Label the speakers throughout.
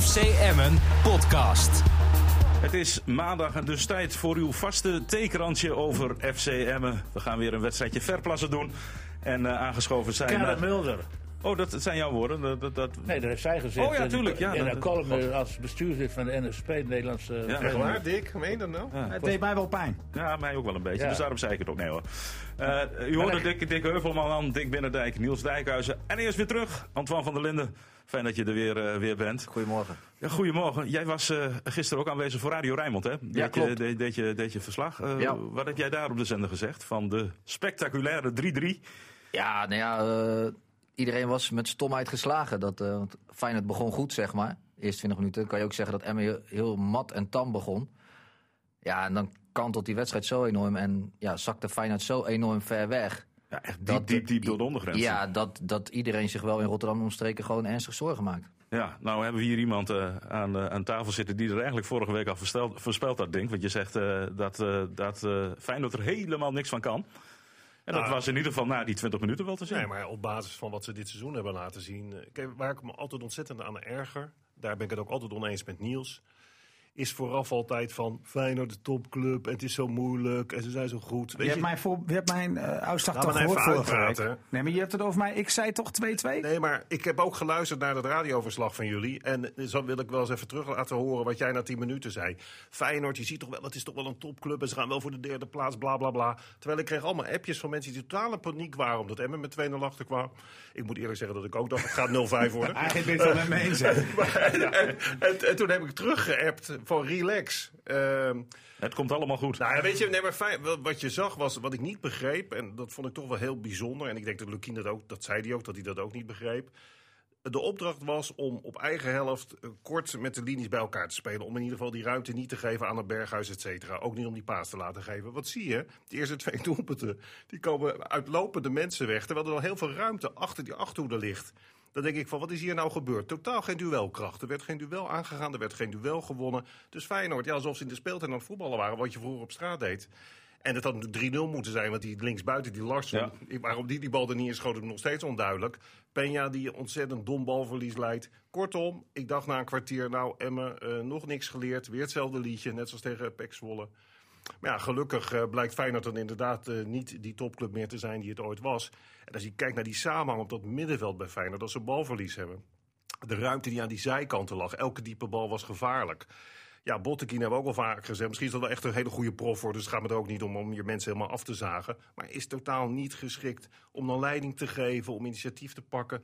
Speaker 1: FC Emmen podcast.
Speaker 2: Het is maandag en dus tijd voor uw vaste theekrantje over FC Emmen. We gaan weer een wedstrijdje verplassen doen. En eh, aangeschoven zijn...
Speaker 3: Karel
Speaker 2: eh,
Speaker 3: Mulder.
Speaker 2: Oh, dat zijn jouw woorden. Dat, dat, dat-
Speaker 3: Nee, dat heeft zij gezegd.
Speaker 2: Oh ja, tuurlijk, ja,
Speaker 3: een column eh, als bestuurslid van de NSP, de Nederlandse...
Speaker 2: Ja, echt
Speaker 4: Waar, Dick? Meen je dat nou?
Speaker 2: Ja,
Speaker 5: Het deed mij wel pijn.
Speaker 2: Ja, mij ook wel een beetje.
Speaker 3: Ja.
Speaker 2: Dus daarom zei ik het ook. Nee hoor. Eh, u hoorde Dick, Dick Heuvelman aan, Dick Binnendijk, Niels Dijkhuizen. En eerst weer terug, Antoine van der Linden. Fijn dat je er weer, eh, weer bent.
Speaker 6: Goedemorgen.
Speaker 2: Ja, goedemorgen. Jij was eh, gisteren ook aanwezig voor Radio Rijnmond, hè? Deed Je,
Speaker 6: klopt.
Speaker 2: deed, deed je, deed je verslag. Eh,
Speaker 6: Ja.
Speaker 2: Wat heb jij daar op de zender gezegd? Van de spectaculaire 3-3.
Speaker 6: Ja, nou ja, eh, iedereen was met stomheid geslagen. Dat, eh want Feyenoord begon goed, zeg maar. Eerst 20 minuten. kan je ook zeggen dat Emmen heel, heel mat en tam begon. Ja, en dan kantelt die wedstrijd zo enorm. En ja, zakte Feyenoord zo enorm ver weg.
Speaker 2: Ja, echt diep,
Speaker 6: Dat-
Speaker 2: diep, diep door de ondergrens.
Speaker 6: Ja, dat, dat iedereen zich wel in Rotterdam omstreken gewoon ernstig zorgen maakt.
Speaker 2: Ja, nou hebben we hier iemand eh, aan, eh, aan tafel zitten die er eigenlijk vorige week al voorspeld, had, denk. Want je zegt dat, dat Feyenoord er helemaal niks van kan. En dat was in ieder geval na die 20 minuten wel te zien.
Speaker 4: Nee, maar op basis van wat ze dit seizoen hebben laten zien. eh, Kijk, waar ik me altijd ontzettend aan erger. Daar ben ik het ook altijd oneens met Niels. Is vooraf altijd van Feyenoord de topclub. En het is zo moeilijk. En ze zijn zo goed.
Speaker 5: Je
Speaker 4: Weet
Speaker 5: hebt
Speaker 4: je,
Speaker 5: mijn, voor, je hebt mijn eh, uitslag toch
Speaker 4: even
Speaker 5: gehoord vorige week? Nee, maar je hebt het over mij. Ik zei toch 2-2?
Speaker 4: Nee, maar ik heb ook geluisterd naar het radioverslag van jullie. En zo wil ik wel eens even terug laten horen wat jij na 10 minuten zei. Feyenoord, je ziet toch wel, het is toch wel een topclub. En ze gaan wel voor de derde plaats, bla bla bla. Terwijl ik kreeg allemaal appjes van mensen die totaal in paniek waren. Omdat Emmen met 2-0 achter kwam. Ik moet eerlijk zeggen dat ik ook dacht, het gaat 0-5 worden.
Speaker 5: Eigenlijk ben je het wel met me eens.
Speaker 4: en toen heb ik teruggeappt van relax. Ehm,
Speaker 2: Het komt allemaal goed.
Speaker 4: nou weet je, nee, maar fijn, wat- je zag was, wat ik niet begreep, en dat vond ik toch wel heel bijzonder. En ik denk dat Lukien dat ook, dat zei hij ook, dat hij dat ook niet begreep. De opdracht was om op eigen helft eh, kort met de linies bij elkaar te spelen. Om in ieder geval die ruimte niet te geven aan het berghuis, et cetera. Ook niet om die paas te laten geven. Wat zie je? De eerste twee doelpunten, die komen uit lopende mensen weg. Terwijl er al heel veel ruimte achter die achterhoede ligt. Dan denk ik van, wat is hier nou gebeurd? Totaal geen duelkracht. Er werd geen duel aangegaan, er werd geen duel gewonnen. Dus Feyenoord, ja, alsof ze in de speeltuin aan het voetballen waren, wat je vroeger op straat deed. En het had natuurlijk 3-0 moeten zijn, want die linksbuiten, die Larsson, waarom die die bal er niet in schoot, is nog steeds onduidelijk. Peña die ontzettend dom balverlies leidt. Kortom, ik dacht na een kwartier, nou Emmen, eh, nog niks geleerd. Weer hetzelfde liedje, net zoals tegen Pek Zwolle. Maar ja, gelukkig eh, blijkt Feyenoord dan inderdaad eh, niet die topclub meer te zijn die het ooit was. En als je kijkt naar die samenhang op dat middenveld bij Feyenoord, dat ze balverlies hebben. De ruimte die aan die zijkanten lag, elke diepe bal was gevaarlijk. Ja, Bottekin hebben we ook al vaak gezegd. Misschien is dat wel echt een hele goede prof voor. Dus het gaat me er ook niet om om je mensen helemaal af te zagen. Maar is totaal niet geschikt om dan leiding te geven, om initiatief te pakken.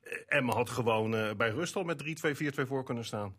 Speaker 4: Eh, Emma had gewoon bij rust al met 3-2, 4-2 voor kunnen staan.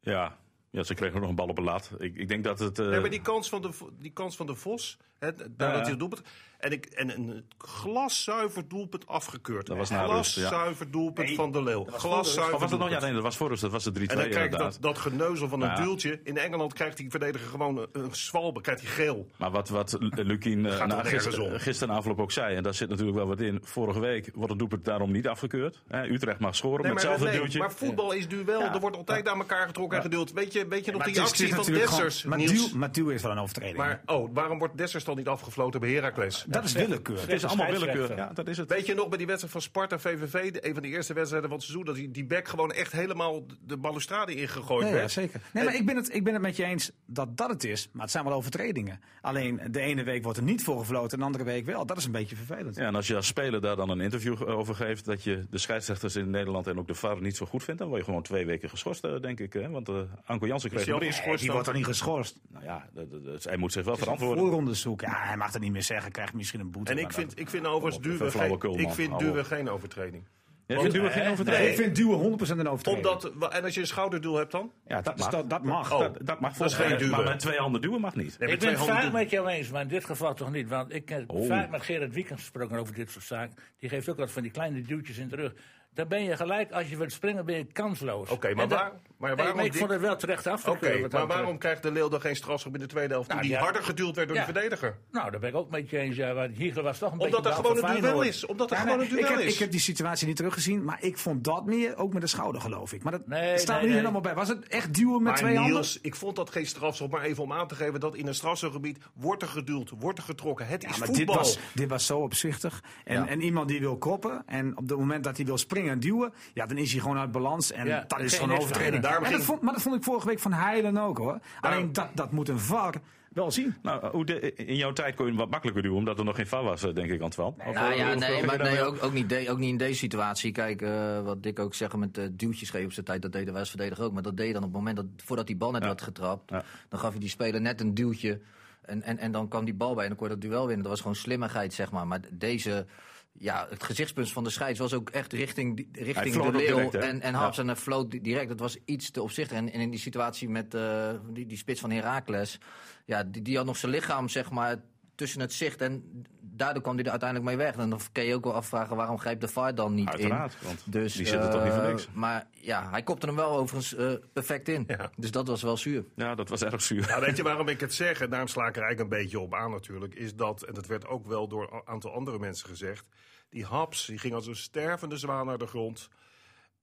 Speaker 2: Ja. Ja, ze kregen nog een bal op een lat. Ik, ik denk dat het... eh,
Speaker 4: Nee, maar die kans van de, die kans van de Vos, daar dat hij het doelpunt. En, ik, en een glaszuiver doelpunt afgekeurd.
Speaker 2: Dat was rust, ja.
Speaker 4: Glaszuiver doelpunt van de Leeuw. Glaszuiver
Speaker 2: was het nog? Ja, nee, dat was voor. Dat was de 3-2
Speaker 4: En dan krijg je
Speaker 2: inderdaad.
Speaker 4: dat, dat geneuzel van een
Speaker 2: Ja.
Speaker 4: duwtje. In Engeland krijgt die verdediger gewoon een, zwalbe, krijgt hij geel.
Speaker 2: Maar wat, wat Lukien eh,
Speaker 4: nergens
Speaker 2: gisteren, afloop ook zei, en daar zit natuurlijk wel wat in. Vorige week wordt het doelpunt daarom niet afgekeurd. Hè, Utrecht mag scoren
Speaker 4: Nee,
Speaker 2: met
Speaker 4: maar,
Speaker 2: hetzelfde
Speaker 4: nee,
Speaker 2: duwtje.
Speaker 4: maar voetbal is duel.
Speaker 2: Ja.
Speaker 4: Er wordt altijd aan elkaar getrokken en gedeeld. Weet je, weet je nog
Speaker 5: Maar
Speaker 4: die actie van Dessers,
Speaker 5: Maar
Speaker 4: Niels?
Speaker 5: duw- Maar duw is wel een overtreding.
Speaker 4: Maar, oh, waarom wordt Dessers dan niet afgefloten bij Heracles?
Speaker 5: dat is willekeur.
Speaker 2: het is allemaal willekeur. Ja, dat is het.
Speaker 4: Weet je nog bij die wedstrijd van Sparta VVV, een van de eerste wedstrijden van het seizoen, dat die, die bek gewoon echt helemaal de balustrade ingegooid
Speaker 5: Ja,
Speaker 4: werd?
Speaker 5: ja, zeker. Nee, maar ik ben, het, ik ben het met je eens dat dat het is. Maar het zijn wel overtredingen. Alleen de ene week wordt er niet voor gefloten en de andere week wel. Dat is een beetje vervelend.
Speaker 2: Ja, en als je als speler daar dan een interview over geeft dat je de scheidsrechters in Nederland en ook de VAR niet zo goed vindt, dan word je gewoon twee weken geschorst, eh, denk ik. Hè? Want eh Anko Jansen kreeg
Speaker 5: die wordt toch niet geschorst?
Speaker 2: Nou ja, dat- dat- dat- hij moet zich wel verantwoorden.
Speaker 5: Vooronderzoek. Ja, hij mag dat niet meer zeggen. Krijgt misschien een boete.
Speaker 4: En ik vind,
Speaker 5: dat-
Speaker 4: ik vind overigens
Speaker 2: op,
Speaker 4: Duwe
Speaker 2: even
Speaker 4: geen, ik vind
Speaker 2: Hou
Speaker 4: Duwe
Speaker 2: op.
Speaker 4: geen overtreding.
Speaker 2: Jij vindt Duwe geen overtreding?
Speaker 5: Ik vind duwen 100% een overtreding.
Speaker 4: Omdat, en als je een schouderdoel hebt dan?
Speaker 2: Ja,
Speaker 5: dat, is- dat, dat mag.
Speaker 4: Oh.
Speaker 2: Dat, dat mag
Speaker 4: Dat is
Speaker 2: volgens
Speaker 4: geen
Speaker 2: mij,
Speaker 4: duwen.
Speaker 2: maar met twee handen duwen mag niet.
Speaker 4: Nee,
Speaker 3: Ik ben het vaak met jou eens, maar in dit geval toch niet. Want ik heb
Speaker 2: Oh.
Speaker 3: vaak met Gerard Wiekens gesproken over dit soort zaken. Die geeft ook wat van die kleine duwtjes in de rug. Dan ben je gelijk, als je wilt springen, ben je kansloos.
Speaker 4: Oké, maar waar- maar
Speaker 3: Nee,
Speaker 4: waarom
Speaker 3: maar ik vond het wel terecht
Speaker 4: Oké,
Speaker 3: afgekeurd.
Speaker 4: maar waarom krijgt de Leeuw dan geen strafschop in de tweede helft?
Speaker 3: Nou,
Speaker 4: die harder geduwd werd door
Speaker 3: Ja.
Speaker 4: de verdediger.
Speaker 3: Nou, daar ben ik ook met je eens. Ja, want Hiegel was toch een
Speaker 4: Omdat er
Speaker 3: beetje
Speaker 4: gewoon
Speaker 3: bang
Speaker 4: een
Speaker 3: voor
Speaker 4: duel is. Omdat er
Speaker 5: Ja,
Speaker 4: gewoon een duel
Speaker 5: ik, heb,
Speaker 4: is.
Speaker 5: ik heb die situatie niet teruggezien, maar ik vond dat meer ook met de schouder, geloof ik. Maar dat
Speaker 3: Nee,
Speaker 5: staat
Speaker 3: nee,
Speaker 5: er niet helemaal bij. Was het echt duwen met
Speaker 4: Maar
Speaker 5: twee handen?
Speaker 4: Niels, ik vond dat geen strafschop. Maar even om aan te geven dat in een strafschopgebied wordt er geduwd, wordt er getrokken. Het
Speaker 5: Ja,
Speaker 4: is
Speaker 5: maar
Speaker 4: voetbal.
Speaker 5: dit was, dit was zo opzichtig. En, en iemand die wil kroppen. En op het moment dat hij wil springen, en duwen, ja, dan is hij gewoon uit balans. En dat is gewoon een overtreding. Dat vond, maar dat vond ik vorige week van Heilen ook hoor. Alleen dat, dat moet een VAR wel zien.
Speaker 2: Nou, hoe de- in jouw tijd kon je hem wat makkelijker doen, omdat er nog geen VAR was, eh, denk ik, Antwan. Of,
Speaker 6: Nou ja,
Speaker 2: hoe-
Speaker 6: nee, maar ook, ook, niet de- ook niet in deze situatie. Kijk, eh, wat Dick ook zeggen met uh, duwtjes geven op zijn tijd, dat deden wij als verdediger ook. Maar dat deed je dan op het moment dat, voordat die bal net
Speaker 2: Ja.
Speaker 6: werd getrapt,
Speaker 2: Ja.
Speaker 6: dan gaf je die speler net een duwtje. En, en, en dan kwam die bal bij en dan kon je dat duel winnen. Dat was gewoon slimmigheid, zeg maar. Maar deze, ja, het gezichtspunt van de scheids was ook echt richting, richting
Speaker 2: floot
Speaker 6: de leeuw
Speaker 2: direct,
Speaker 6: en, en
Speaker 2: Ja.
Speaker 6: En hij floot di- direct. Dat was iets te opzichtig. En, en in die situatie met eh, die, die spits van Heracles, ja, die, die had nog zijn lichaam, zeg maar, tussen het zicht. En daardoor kwam hij er uiteindelijk mee weg. En dan kun je ook wel afvragen, waarom grijpt de VAR dan niet
Speaker 2: Uiteraard,
Speaker 6: in?
Speaker 2: want
Speaker 6: Dus,
Speaker 2: die zitten toch niet voor
Speaker 6: eh,
Speaker 2: niks.
Speaker 6: Maar ja, hij kopte hem wel overigens eh, perfect in.
Speaker 4: Ja.
Speaker 6: Dus dat was wel zuur.
Speaker 2: Ja, dat was erg zuur.
Speaker 4: Nou, weet je waarom ik het zeg? En daarom sla ik er eigenlijk een beetje op aan natuurlijk. Is dat, en dat werd ook wel door een aantal andere mensen gezegd. Die Haps, die ging als een stervende zwaan naar de grond.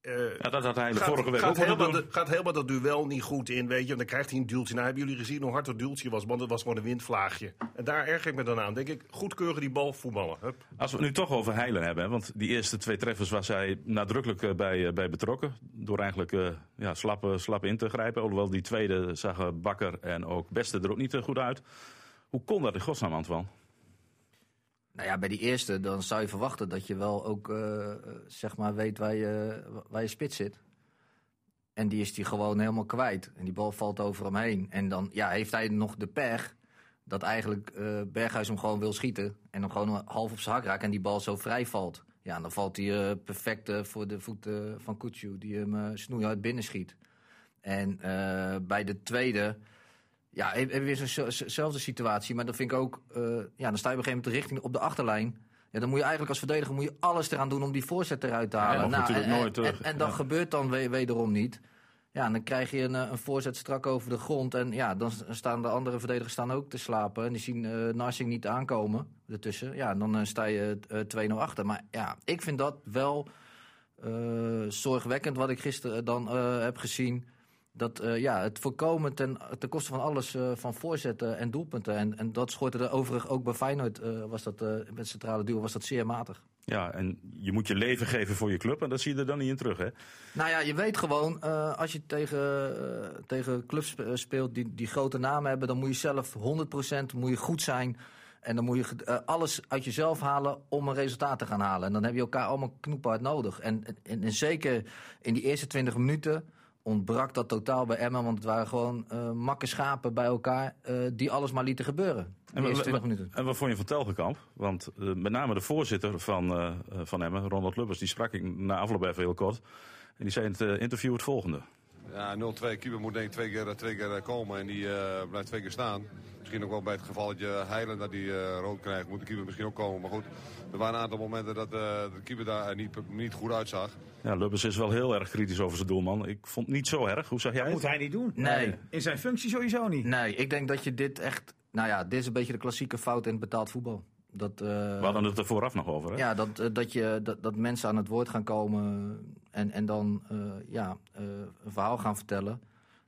Speaker 4: Eh,
Speaker 2: Ja, dat had hij de
Speaker 4: gaat,
Speaker 2: vorige week
Speaker 4: gaat
Speaker 2: ook
Speaker 4: helemaal, de- gaat helemaal dat duel niet goed in, weet je. En dan krijgt hij een duwtje. Nou, hebben jullie gezien hoe hard dat duwtje was? Want het was gewoon een windvlaagje. En daar erger ik me dan aan. Denk ik, goedkeuren die bal, voetballen. Hup.
Speaker 2: Als we het nu toch over Heilen hebben, hè, want die eerste twee treffers was hij nadrukkelijk eh, bij, eh, bij betrokken. Door eigenlijk ja, slap, slap in te grijpen. Alhoewel die tweede zagen Bakker en ook Beste er ook niet goed uit. Hoe kon dat in godsnaam, Antoine?
Speaker 6: Nou ja, bij die eerste, dan zou je verwachten dat je wel ook eh, zeg maar weet waar je, waar je spits zit. En die is die gewoon helemaal kwijt. En die bal valt over hem heen. En dan ja, heeft hij nog de pech dat eigenlijk eh, Berghuis hem gewoon wil schieten. En hem gewoon half op zijn hak raakt en die bal zo vrij valt. Ja, dan valt hij eh, perfect voor de voeten van Kutsu, die hem uh, snoeihard binnen schiet. En uh, bij de tweede, ja, je weer zo'nzelfde situatie. Maar dan vind ik ook, uh, ja, dan sta je op een gegeven moment de richting op de achterlijn. Ja, dan moet je eigenlijk als verdediger moet je alles eraan doen om die voorzet eruit te halen.
Speaker 2: Ja,
Speaker 6: nou, en,
Speaker 2: nooit.
Speaker 6: En, en, dat
Speaker 2: ja.
Speaker 6: gebeurt dan we, wederom niet. Ja, en dan krijg je een, een voorzet strak over de grond. En ja, dan staan de andere verdedigers staan ook te slapen. En die zien uh, Narsing niet aankomen ertussen. Ja, dan uh, sta je uh, 2-0 achter. Maar ja, ik vind dat wel zorgwekkend wat ik gisteren dan heb gezien. Dat uh, ja, het voorkomen ten, ten koste van alles uh, van voorzetten en doelpunten. En, en dat schortte er overigens ook bij Feyenoord, uh, was dat, met centrale duo, was dat zeer matig.
Speaker 2: Ja, en je moet je leven geven voor je club en dat zie je er dan niet in terug, hè?
Speaker 6: Nou ja, je weet gewoon, als je tegen, tegen clubs speelt die, die grote namen hebben, dan moet je zelf 100% moet je goed zijn. En dan moet je alles uit jezelf halen om een resultaat te gaan halen. En dan heb je elkaar allemaal knoephard nodig. En, en, en zeker in die eerste 20 minuten ontbrak dat totaal bij Emma. Want het waren gewoon uh, makke schapen bij elkaar uh, die alles maar lieten gebeuren.
Speaker 2: En,
Speaker 6: eerste 20 minuten.
Speaker 2: en wat vond je van Telgekamp? Want uh, met name de voorzitter van, van Emmen, Ronald Lubbers, die sprak ik na afloop even heel kort. En die zei in het interview het volgende.
Speaker 7: Ja, 0-2. Keeper moet denk ik twee keer, twee keer komen en die blijft twee keer staan. Misschien ook wel bij het geval dat je Heilen dat die rood krijgt, moet de keeper misschien ook komen. Maar goed, er waren een aantal momenten dat de keeper daar niet, niet goed uitzag.
Speaker 2: Ja, Lubbers is wel heel erg kritisch over zijn doelman. Ik vond het niet zo erg. Hoe zag jij
Speaker 5: dat
Speaker 2: het?
Speaker 5: moet hij niet doen.
Speaker 6: Nee.
Speaker 5: In zijn functie sowieso niet.
Speaker 6: Nee, ik denk dat je dit echt... Nou ja, dit is een beetje de klassieke fout in het betaald voetbal. Dat, uh,
Speaker 2: We hadden het er vooraf nog over. Hè?
Speaker 6: Ja, dat, uh, dat, je, dat, dat mensen aan het woord gaan komen en, en dan uh, ja, een verhaal gaan vertellen.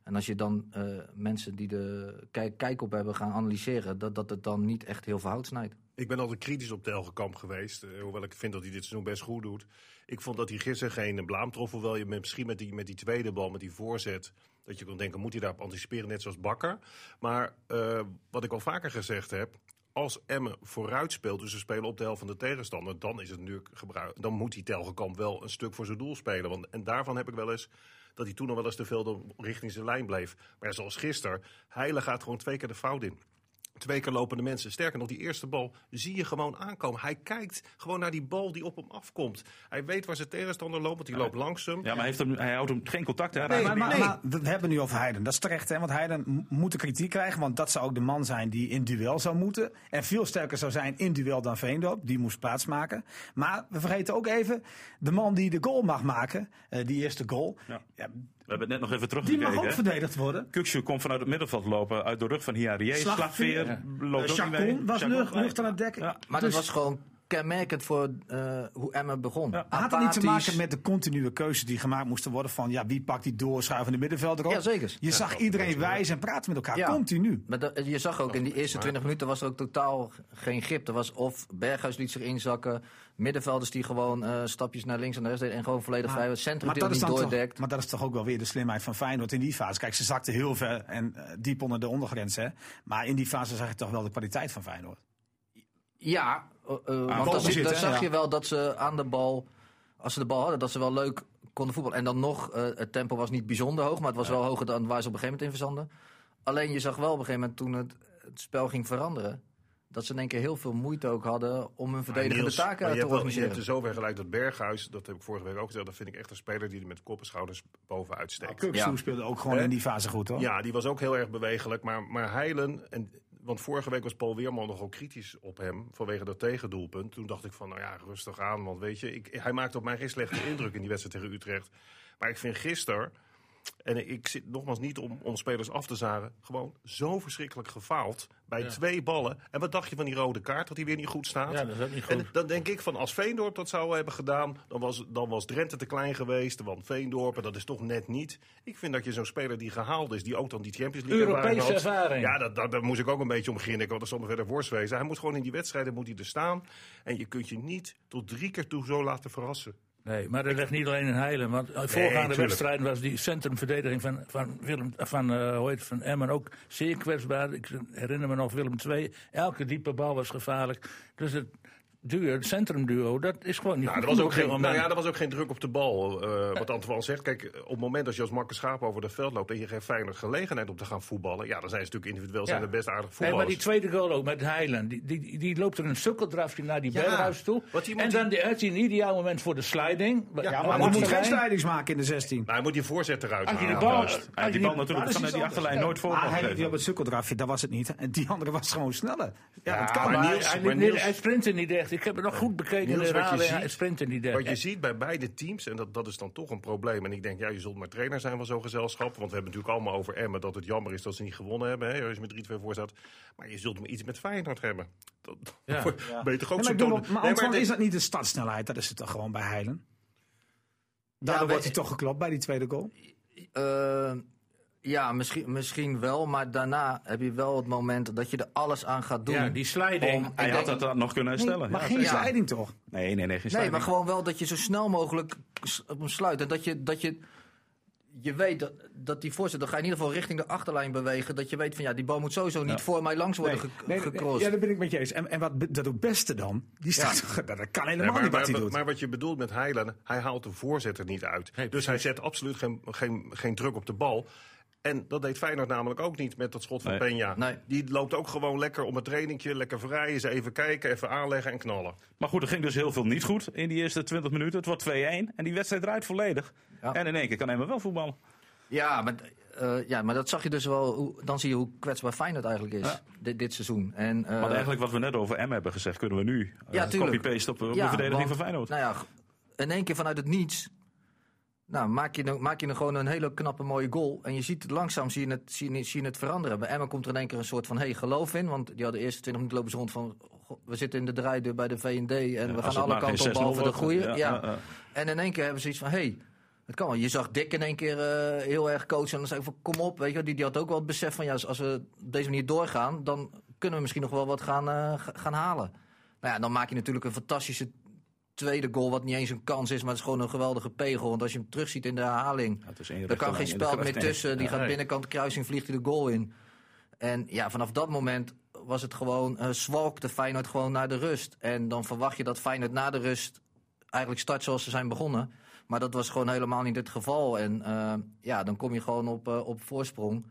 Speaker 6: En als je dan mensen die de kijk, kijk op hebben gaan analyseren, dat, dat het dan niet echt heel veel hout snijdt.
Speaker 4: Ik ben altijd kritisch op Telgekamp geweest. Uh, hoewel ik vind dat hij dit seizoen best goed doet. Ik vond dat hij gisteren geen blaam trof. Hoewel je met, misschien met die, met die tweede bal, met die voorzet. Dat je kon denken, moet hij daarop anticiperen, net zoals Bakker. Maar uh, wat ik al vaker gezegd heb. Als Emmen vooruit speelt, dus ze spelen op de helft van de tegenstander. Dan is het natuurlijk gebruik. Dan moet die Telgekamp wel een stuk voor zijn doel spelen. Want, en daarvan heb ik wel eens dat hij toen nog wel eens te veel richting zijn lijn bleef. Maar zoals gisteren, Heile gaat gewoon twee keer de fout in. Twee keer lopende mensen. Sterker nog, die eerste bal zie je gewoon aankomen. Hij kijkt gewoon naar die bal die op hem afkomt. Hij weet waar zijn tegenstander loopt, want die loopt langs hem.
Speaker 2: Ja, maar hij, heeft hem, hij houdt hem geen contact. Hè?
Speaker 5: Nee, maar, maar, maar, we hebben nu over Heiden. Dat is terecht, hè? want Heiden moet de kritiek krijgen. Want dat zou ook de man zijn die in duel zou moeten. En veel sterker zou zijn in duel dan Veendorp. Die moest plaatsmaken. Maar we vergeten ook even de man die de goal mag maken. Uh, die eerste goal.
Speaker 2: Ja. Ja, we hebben het net nog even
Speaker 5: Die
Speaker 2: teruggekeken.
Speaker 5: mag ook verdedigd worden.
Speaker 2: Kukshu komt vanuit het middenveld lopen, uit de rug van Hiarie. Slagveer,
Speaker 5: ja.
Speaker 2: loopt
Speaker 5: uh,
Speaker 2: ook niet mee.
Speaker 5: was lucht, aan het dekken.
Speaker 2: Ja.
Speaker 6: Maar
Speaker 5: dus,
Speaker 6: dat was gewoon kenmerkend voor eh, hoe Emmen begon.
Speaker 3: Ja.
Speaker 5: Had het niet te maken met de continue keuzes die gemaakt moesten worden van ja, wie pakt die doorschuivende middenvelder op?
Speaker 6: Ja, zeker.
Speaker 5: Je zag iedereen wijzen en praten met elkaar,
Speaker 6: Ja.
Speaker 5: continu.
Speaker 6: Maar dat- je zag ook in die eerste 20 minuten was er ook totaal geen grip. Er was of Berghuis liet zich inzakken, middenvelders die gewoon eh, stapjes naar links en naar rechts deden en gewoon volledig vrij. Het centrum
Speaker 5: dat
Speaker 6: niet
Speaker 5: toch,
Speaker 6: doordekt.
Speaker 5: maar dat is toch ook wel weer de slimheid van Feyenoord in die fase. Kijk, ze zakten heel ver en eh, diep onder de ondergrens. Hè. Maar in die fase zag je toch wel de kwaliteit van Feyenoord.
Speaker 6: Ja, eh, want
Speaker 5: hè,
Speaker 6: zag
Speaker 5: ja.
Speaker 6: je wel dat ze aan de bal, als ze de bal hadden, dat ze wel leuk konden voetballen. En dan nog, het tempo was niet bijzonder hoog, maar het was wel hoger dan waar ze op een gegeven moment in verzanden. Alleen je zag wel op een gegeven moment toen het, het spel ging veranderen, dat ze in één keer heel veel moeite ook hadden om hun verdedigende
Speaker 4: Niels,
Speaker 6: taken
Speaker 4: je
Speaker 6: te
Speaker 4: wel- Je
Speaker 6: organiseren.
Speaker 4: hebt er zover gelijk dat Berghuis, dat heb ik vorige week ook gezegd, dat vind ik echt een speler die er met kop en schouders bovenuit steekt.
Speaker 6: Ja.
Speaker 5: speelde ook gewoon in die fase goed hoor.
Speaker 4: Ja, die was ook heel erg bewegelijk. Maar, maar Heilen, en, want vorige week was Paul Weerman nogal kritisch op hem vanwege dat tegendoelpunt. Toen dacht ik van, nou ja, rustig aan. Want weet je, ik, hij maakte op mij geen slechte indruk in die wedstrijd tegen Utrecht. Maar ik vind gisteren, en ik zit nogmaals niet om, om spelers af te zagen, gewoon zo verschrikkelijk gefaald bij twee ballen. En wat dacht je van die rode kaart, dat hij weer niet goed staat?
Speaker 3: Ja, dat is ook niet
Speaker 4: En
Speaker 3: goed.
Speaker 4: dan denk ik van als Veendorp dat zou hebben gedaan, dan was, dan was Drenthe te klein geweest. Want Veendorp, en dat is toch net niet. Ik vind dat je zo'n speler die gehaald is, die ook dan die Champions League
Speaker 3: Europese
Speaker 4: ervaring had.
Speaker 3: ervaring.
Speaker 4: Ja, dat, dat, daar moest ik ook een beetje om grinniken, want dat zal me verder worst wezen. Hij moet gewoon in die wedstrijden moet hij er staan. En je kunt je niet tot drie keer toe zo laten verrassen.
Speaker 3: Nee, maar dat ligt niet alleen in Heilen. Want in voorgaande
Speaker 4: tuurlijk.
Speaker 3: wedstrijden was die centrumverdediging van, van, Willem, van, eh, hoe heet het, van Emmen ook zeer kwetsbaar. Ik herinner me nog Willem II. Elke diepe bal was gevaarlijk. Dus het duo, het centrumduo, dat is gewoon niet
Speaker 4: Nou,
Speaker 3: goed
Speaker 4: er was, ook geen, nou ja, er was ook geen druk op de bal. eh, wat Antoine zegt. Kijk, op het moment dat je als makke schaap over het veld loopt... en je geeft Feyenoord gelegenheid om te gaan voetballen... ja, dan zijn ze natuurlijk individueel zijn de best aardig
Speaker 3: Nee,
Speaker 4: voetballers.
Speaker 3: maar die tweede goal ook met Heilen. Die, die, die loopt er een sukkeldrafje naar die
Speaker 4: Ja,
Speaker 3: Berghuis toe.
Speaker 4: want die moet
Speaker 3: En dan die, heeft hij een ideaal moment voor de sliding.
Speaker 4: Ja,
Speaker 5: Ja,
Speaker 4: maar
Speaker 5: maar
Speaker 4: moet
Speaker 5: hij moet geen
Speaker 3: zijn?
Speaker 5: slijdings maken in de 16.
Speaker 4: Nou, hij moet die voorzet eruit
Speaker 3: Als
Speaker 4: halen.
Speaker 3: bal, als
Speaker 2: die
Speaker 3: die-
Speaker 2: bal natuurlijk vanuit die achterlijn nooit voor
Speaker 5: Maar hij die op het sukkeldrafje, dat was het niet. En die andere was gewoon sneller. Ja, dat kan.
Speaker 4: Maar
Speaker 3: maar hij,
Speaker 4: maar
Speaker 3: sprintte niet echt. Ik heb het nog goed bekeken
Speaker 4: Niels,
Speaker 3: in de
Speaker 4: wat je
Speaker 3: herhaling. sprintte niet echt.
Speaker 4: Wat je ziet bij beide teams, en dat, dat is dan toch een probleem. En ik denk, ja, je zult maar trainer zijn van zo'n gezelschap. Want we hebben natuurlijk allemaal over Emmen dat het jammer is dat ze niet gewonnen hebben. Hè, als je met 3-2 voor staat. Maar je zult maar iets met Feyenoord hebben. Dat,
Speaker 3: Ja.
Speaker 4: je toch ook
Speaker 5: Nee,
Speaker 4: zo
Speaker 5: maar bedoel, maar
Speaker 4: Nee,
Speaker 5: is dat niet de startsnelheid? Dat is het toch gewoon bij Heilen?
Speaker 6: Maar-
Speaker 5: wordt hij toch geklopt bij die tweede goal?
Speaker 6: Eh, ja, misschien, misschien wel, maar daarna heb je wel het moment dat je er alles aan gaat doen.
Speaker 3: Ja, die sliding.
Speaker 6: Om-
Speaker 2: Hij had
Speaker 6: denk-
Speaker 2: dat nog kunnen herstellen.
Speaker 5: maar
Speaker 2: Ja,
Speaker 5: geen
Speaker 6: ja.
Speaker 5: slijding toch?
Speaker 2: Nee, nee, nee, geen
Speaker 6: Nee,
Speaker 2: sliding.
Speaker 6: maar gewoon wel dat je zo snel mogelijk op hem sluit. En dat je, dat je, je weet dat, dat die voorzet, dan ga je in ieder geval richting de achterlijn bewegen. Dat je weet van ja, die bal moet sowieso niet voor mij langs worden ge-
Speaker 5: Nee,
Speaker 6: gecrossed.
Speaker 5: ja, dat ben ik met je eens. En, en wat dat ook beste dan? Die staat, dat kan
Speaker 4: Nee,
Speaker 5: helemaal
Speaker 4: maar,
Speaker 5: niet wat
Speaker 4: maar,
Speaker 5: hij doet.
Speaker 4: maar wat je bedoelt met Heilen, hij haalt de voorzet er niet uit.
Speaker 3: Nee,
Speaker 4: dus hij zet absoluut geen, geen, geen druk op de bal. En dat deed Feyenoord namelijk ook niet met dat schot van
Speaker 2: Nee.
Speaker 4: Peña.
Speaker 6: Nee.
Speaker 4: Die loopt ook gewoon lekker om het trainingje, lekker vrij, eens even kijken, even aanleggen en knallen.
Speaker 2: Maar goed, er ging dus heel veel niet goed in die eerste 20 minuten. Het wordt 2-1 en die wedstrijd draait volledig.
Speaker 6: Ja.
Speaker 2: En in één keer kan Emma wel voetballen.
Speaker 6: Ja, maar, eh, ja, maar dat zag je dus wel. Hoe, dan zie je hoe kwetsbaar Feyenoord eigenlijk is
Speaker 2: Ja.
Speaker 6: dit, dit seizoen. En, eh,
Speaker 2: Want eigenlijk wat we net over M hebben gezegd, kunnen we nu
Speaker 6: Ja,
Speaker 2: uh,
Speaker 6: tuurlijk.
Speaker 2: copy-paste op, op
Speaker 6: ja,
Speaker 2: de verdediging
Speaker 6: want,
Speaker 2: van Feyenoord.
Speaker 6: Nou ja, in één keer vanuit het niets. Nou, maak je, maak je gewoon een hele knappe mooie goal. En je ziet het langzaam zie je het, zie je, zie je het veranderen. Bij Emma komt er in één keer een soort van hey, geloof in. Want die hadden de eerste 20 minuten lopen ze rond van... "Goh, We zitten in de draaideur bij de V&D en we gaan alle kanten op behalve de
Speaker 2: 6-0
Speaker 6: goede.
Speaker 2: wordt,
Speaker 6: Ja,
Speaker 2: ja, ja, ja.
Speaker 6: En in één keer hebben ze iets van... Hey, het kan wel. Je zag Dick in één keer eh, heel erg coachen. En dan zei ik van kom op. Weet je, die, die had ook wel het besef van... Ja, als- we op deze manier doorgaan... dan kunnen we misschien nog wel wat gaan, eh, ga- gaan halen. Nou ja, dan maak je natuurlijk een fantastische tweede goal... wat niet eens een kans is, maar het is gewoon een geweldige pegel. Want als je hem terugziet in de herhaling...
Speaker 2: Ja,
Speaker 6: Er kan geen spel meer tussen. Die
Speaker 2: Ja.
Speaker 6: gaat binnenkant kruising, vliegt hij de goal in. En ja, vanaf dat moment was het gewoon... eh zwalkte Feyenoord gewoon naar de rust. En dan verwacht je dat Feyenoord na de rust... eigenlijk start zoals ze zijn begonnen. Maar dat was gewoon helemaal niet het geval. En eh, ja, dan kom je gewoon op, eh, op voorsprong.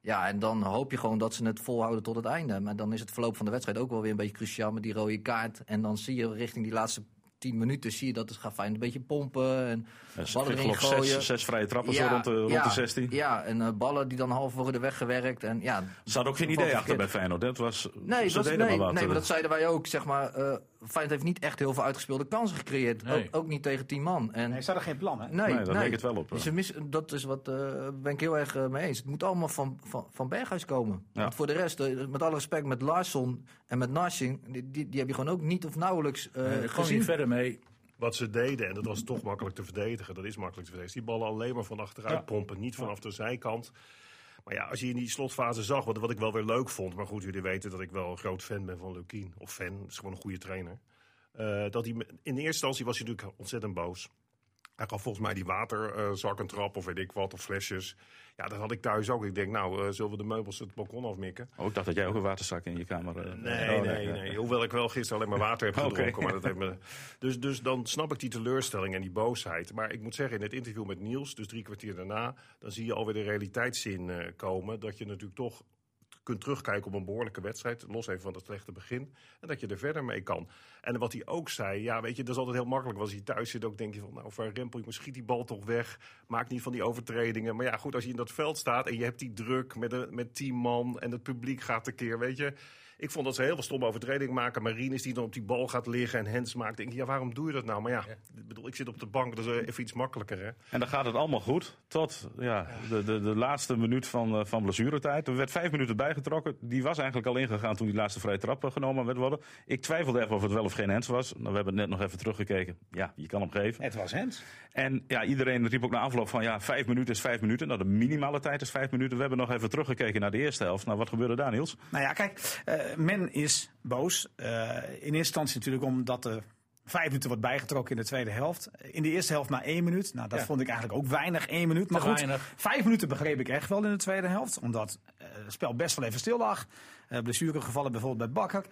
Speaker 6: Ja, en dan hoop je gewoon dat ze het volhouden tot het einde. Maar dan is het verloop van de wedstrijd ook wel weer een beetje cruciaal met die rode kaart. En dan zie je richting die laatste tien minuten zie je dat het gaat fijn een beetje pompen en ballen erin gooien.
Speaker 2: zes, zes vrije trappen zo rond, de, rond
Speaker 6: ja,
Speaker 2: de 16.
Speaker 6: Ja, en eh, ballen die dan half worden weggewerkt. En, ja,
Speaker 2: Ze hadden ook geen idee achter bij. Feyenoord. Dat was,
Speaker 6: Nee, dat, nee, nee, maar dat zeiden wij ook. Zeg maar, eh Feyenoord heeft niet echt heel veel uitgespeelde kansen gecreëerd.
Speaker 3: Nee.
Speaker 6: Ook, ook niet tegen tien man. En,
Speaker 5: Nee, ze hadden geen plan, hè?
Speaker 6: nee,
Speaker 2: Nee, daar leek het wel op,
Speaker 6: Dus ze mis, dat is wat, eh ben ik heel erg eh, mee eens. Het moet allemaal van, van, van Berghuis komen.
Speaker 2: Ja.
Speaker 6: Want voor de rest, eh, met alle respect, met Larsson en met Narsing... die, die, die heb je gewoon ook niet of nauwelijks eh
Speaker 3: Eh, je
Speaker 6: gezien.
Speaker 3: niet verder mee.
Speaker 4: Wat ze deden, en dat was toch makkelijk te verdedigen, dat is makkelijk te verdedigen. Die ballen alleen maar van achteruit
Speaker 3: Ja.
Speaker 4: pompen, niet vanaf de zijkant. Maar ja, als je in die slotfase zag, wat, wat ik wel weer leuk vond, maar goed, jullie weten dat ik wel een groot fan ben van Lukien. Of fan, is gewoon een goede trainer. Eh, dat hij, in eerste instantie was hij natuurlijk ontzettend boos. Hij gaf volgens mij die waterzak een trap of weet ik wat, of flesjes. Ja, dat had ik thuis ook. Ik denk, nou, eh, zullen we de meubels het balkon afmikken?
Speaker 2: Oh, ik dacht dat jij ook een waterzak in je kamer... eh,
Speaker 4: Nee,
Speaker 2: oh,
Speaker 4: nee, nee. Hoewel ik wel gisteren alleen maar water heb gedronken. Maar dat heeft me... dus, dus dan snap ik die teleurstelling en die boosheid. Maar ik moet zeggen, in het interview met Niels, dus drie kwartier daarna... dan zie je alweer de realiteitszin eh, komen. Dat je natuurlijk toch kunt terugkijken op een behoorlijke wedstrijd. Los even van het slechte begin. En dat je er verder mee kan. En wat hij ook zei, ja, weet je, dat is altijd heel makkelijk. Als hij thuis zit, ook denk je van, nou, van Rempel, je schiet die bal toch weg. Maak niet van die overtredingen. Maar ja, goed, als je in dat veld staat en je hebt die druk met, de, met tien man en het publiek gaat tekeer, weet je. Ik vond dat ze heel veel stomme overtredingen maken. Marines die dan op die bal gaat liggen en hands maakt. Denk ik, ja, waarom doe je dat nou? Maar ja, ik bedoel, ik zit op de bank, dat is eh, even iets makkelijker, hè.
Speaker 2: En dan gaat het allemaal goed. Tot ja, de, de, de laatste minuut van, eh, van blessuretijd. Er werd vijf minuten bijgetrokken. Die was eigenlijk al ingegaan toen die laatste vrije trap genomen werd worden. Ik twijfelde even of het wel of geen hands was. Nou, we hebben net nog even teruggekeken. Ja, je kan hem geven.
Speaker 5: Het was Hens.
Speaker 2: En ja, iedereen riep ook na afloop van ja, vijf minuten is vijf minuten. Nou, de minimale tijd is vijf minuten. We hebben nog even teruggekeken naar de eerste helft. Nou, wat gebeurde daar, Niels?
Speaker 5: Nou ja, kijk, eh, men is boos. Eh, in eerste instantie natuurlijk omdat er vijf minuten wordt bijgetrokken in de tweede helft. In de eerste helft maar één minuut. Nou, dat
Speaker 3: Ja.
Speaker 5: vond ik eigenlijk ook weinig, één minuut. Maar goed,
Speaker 3: weinig.
Speaker 5: vijf minuten begreep ik echt wel in de tweede helft. Omdat eh, het spel best wel even stil lag. Blessuregevallen bijvoorbeeld bij Bakker.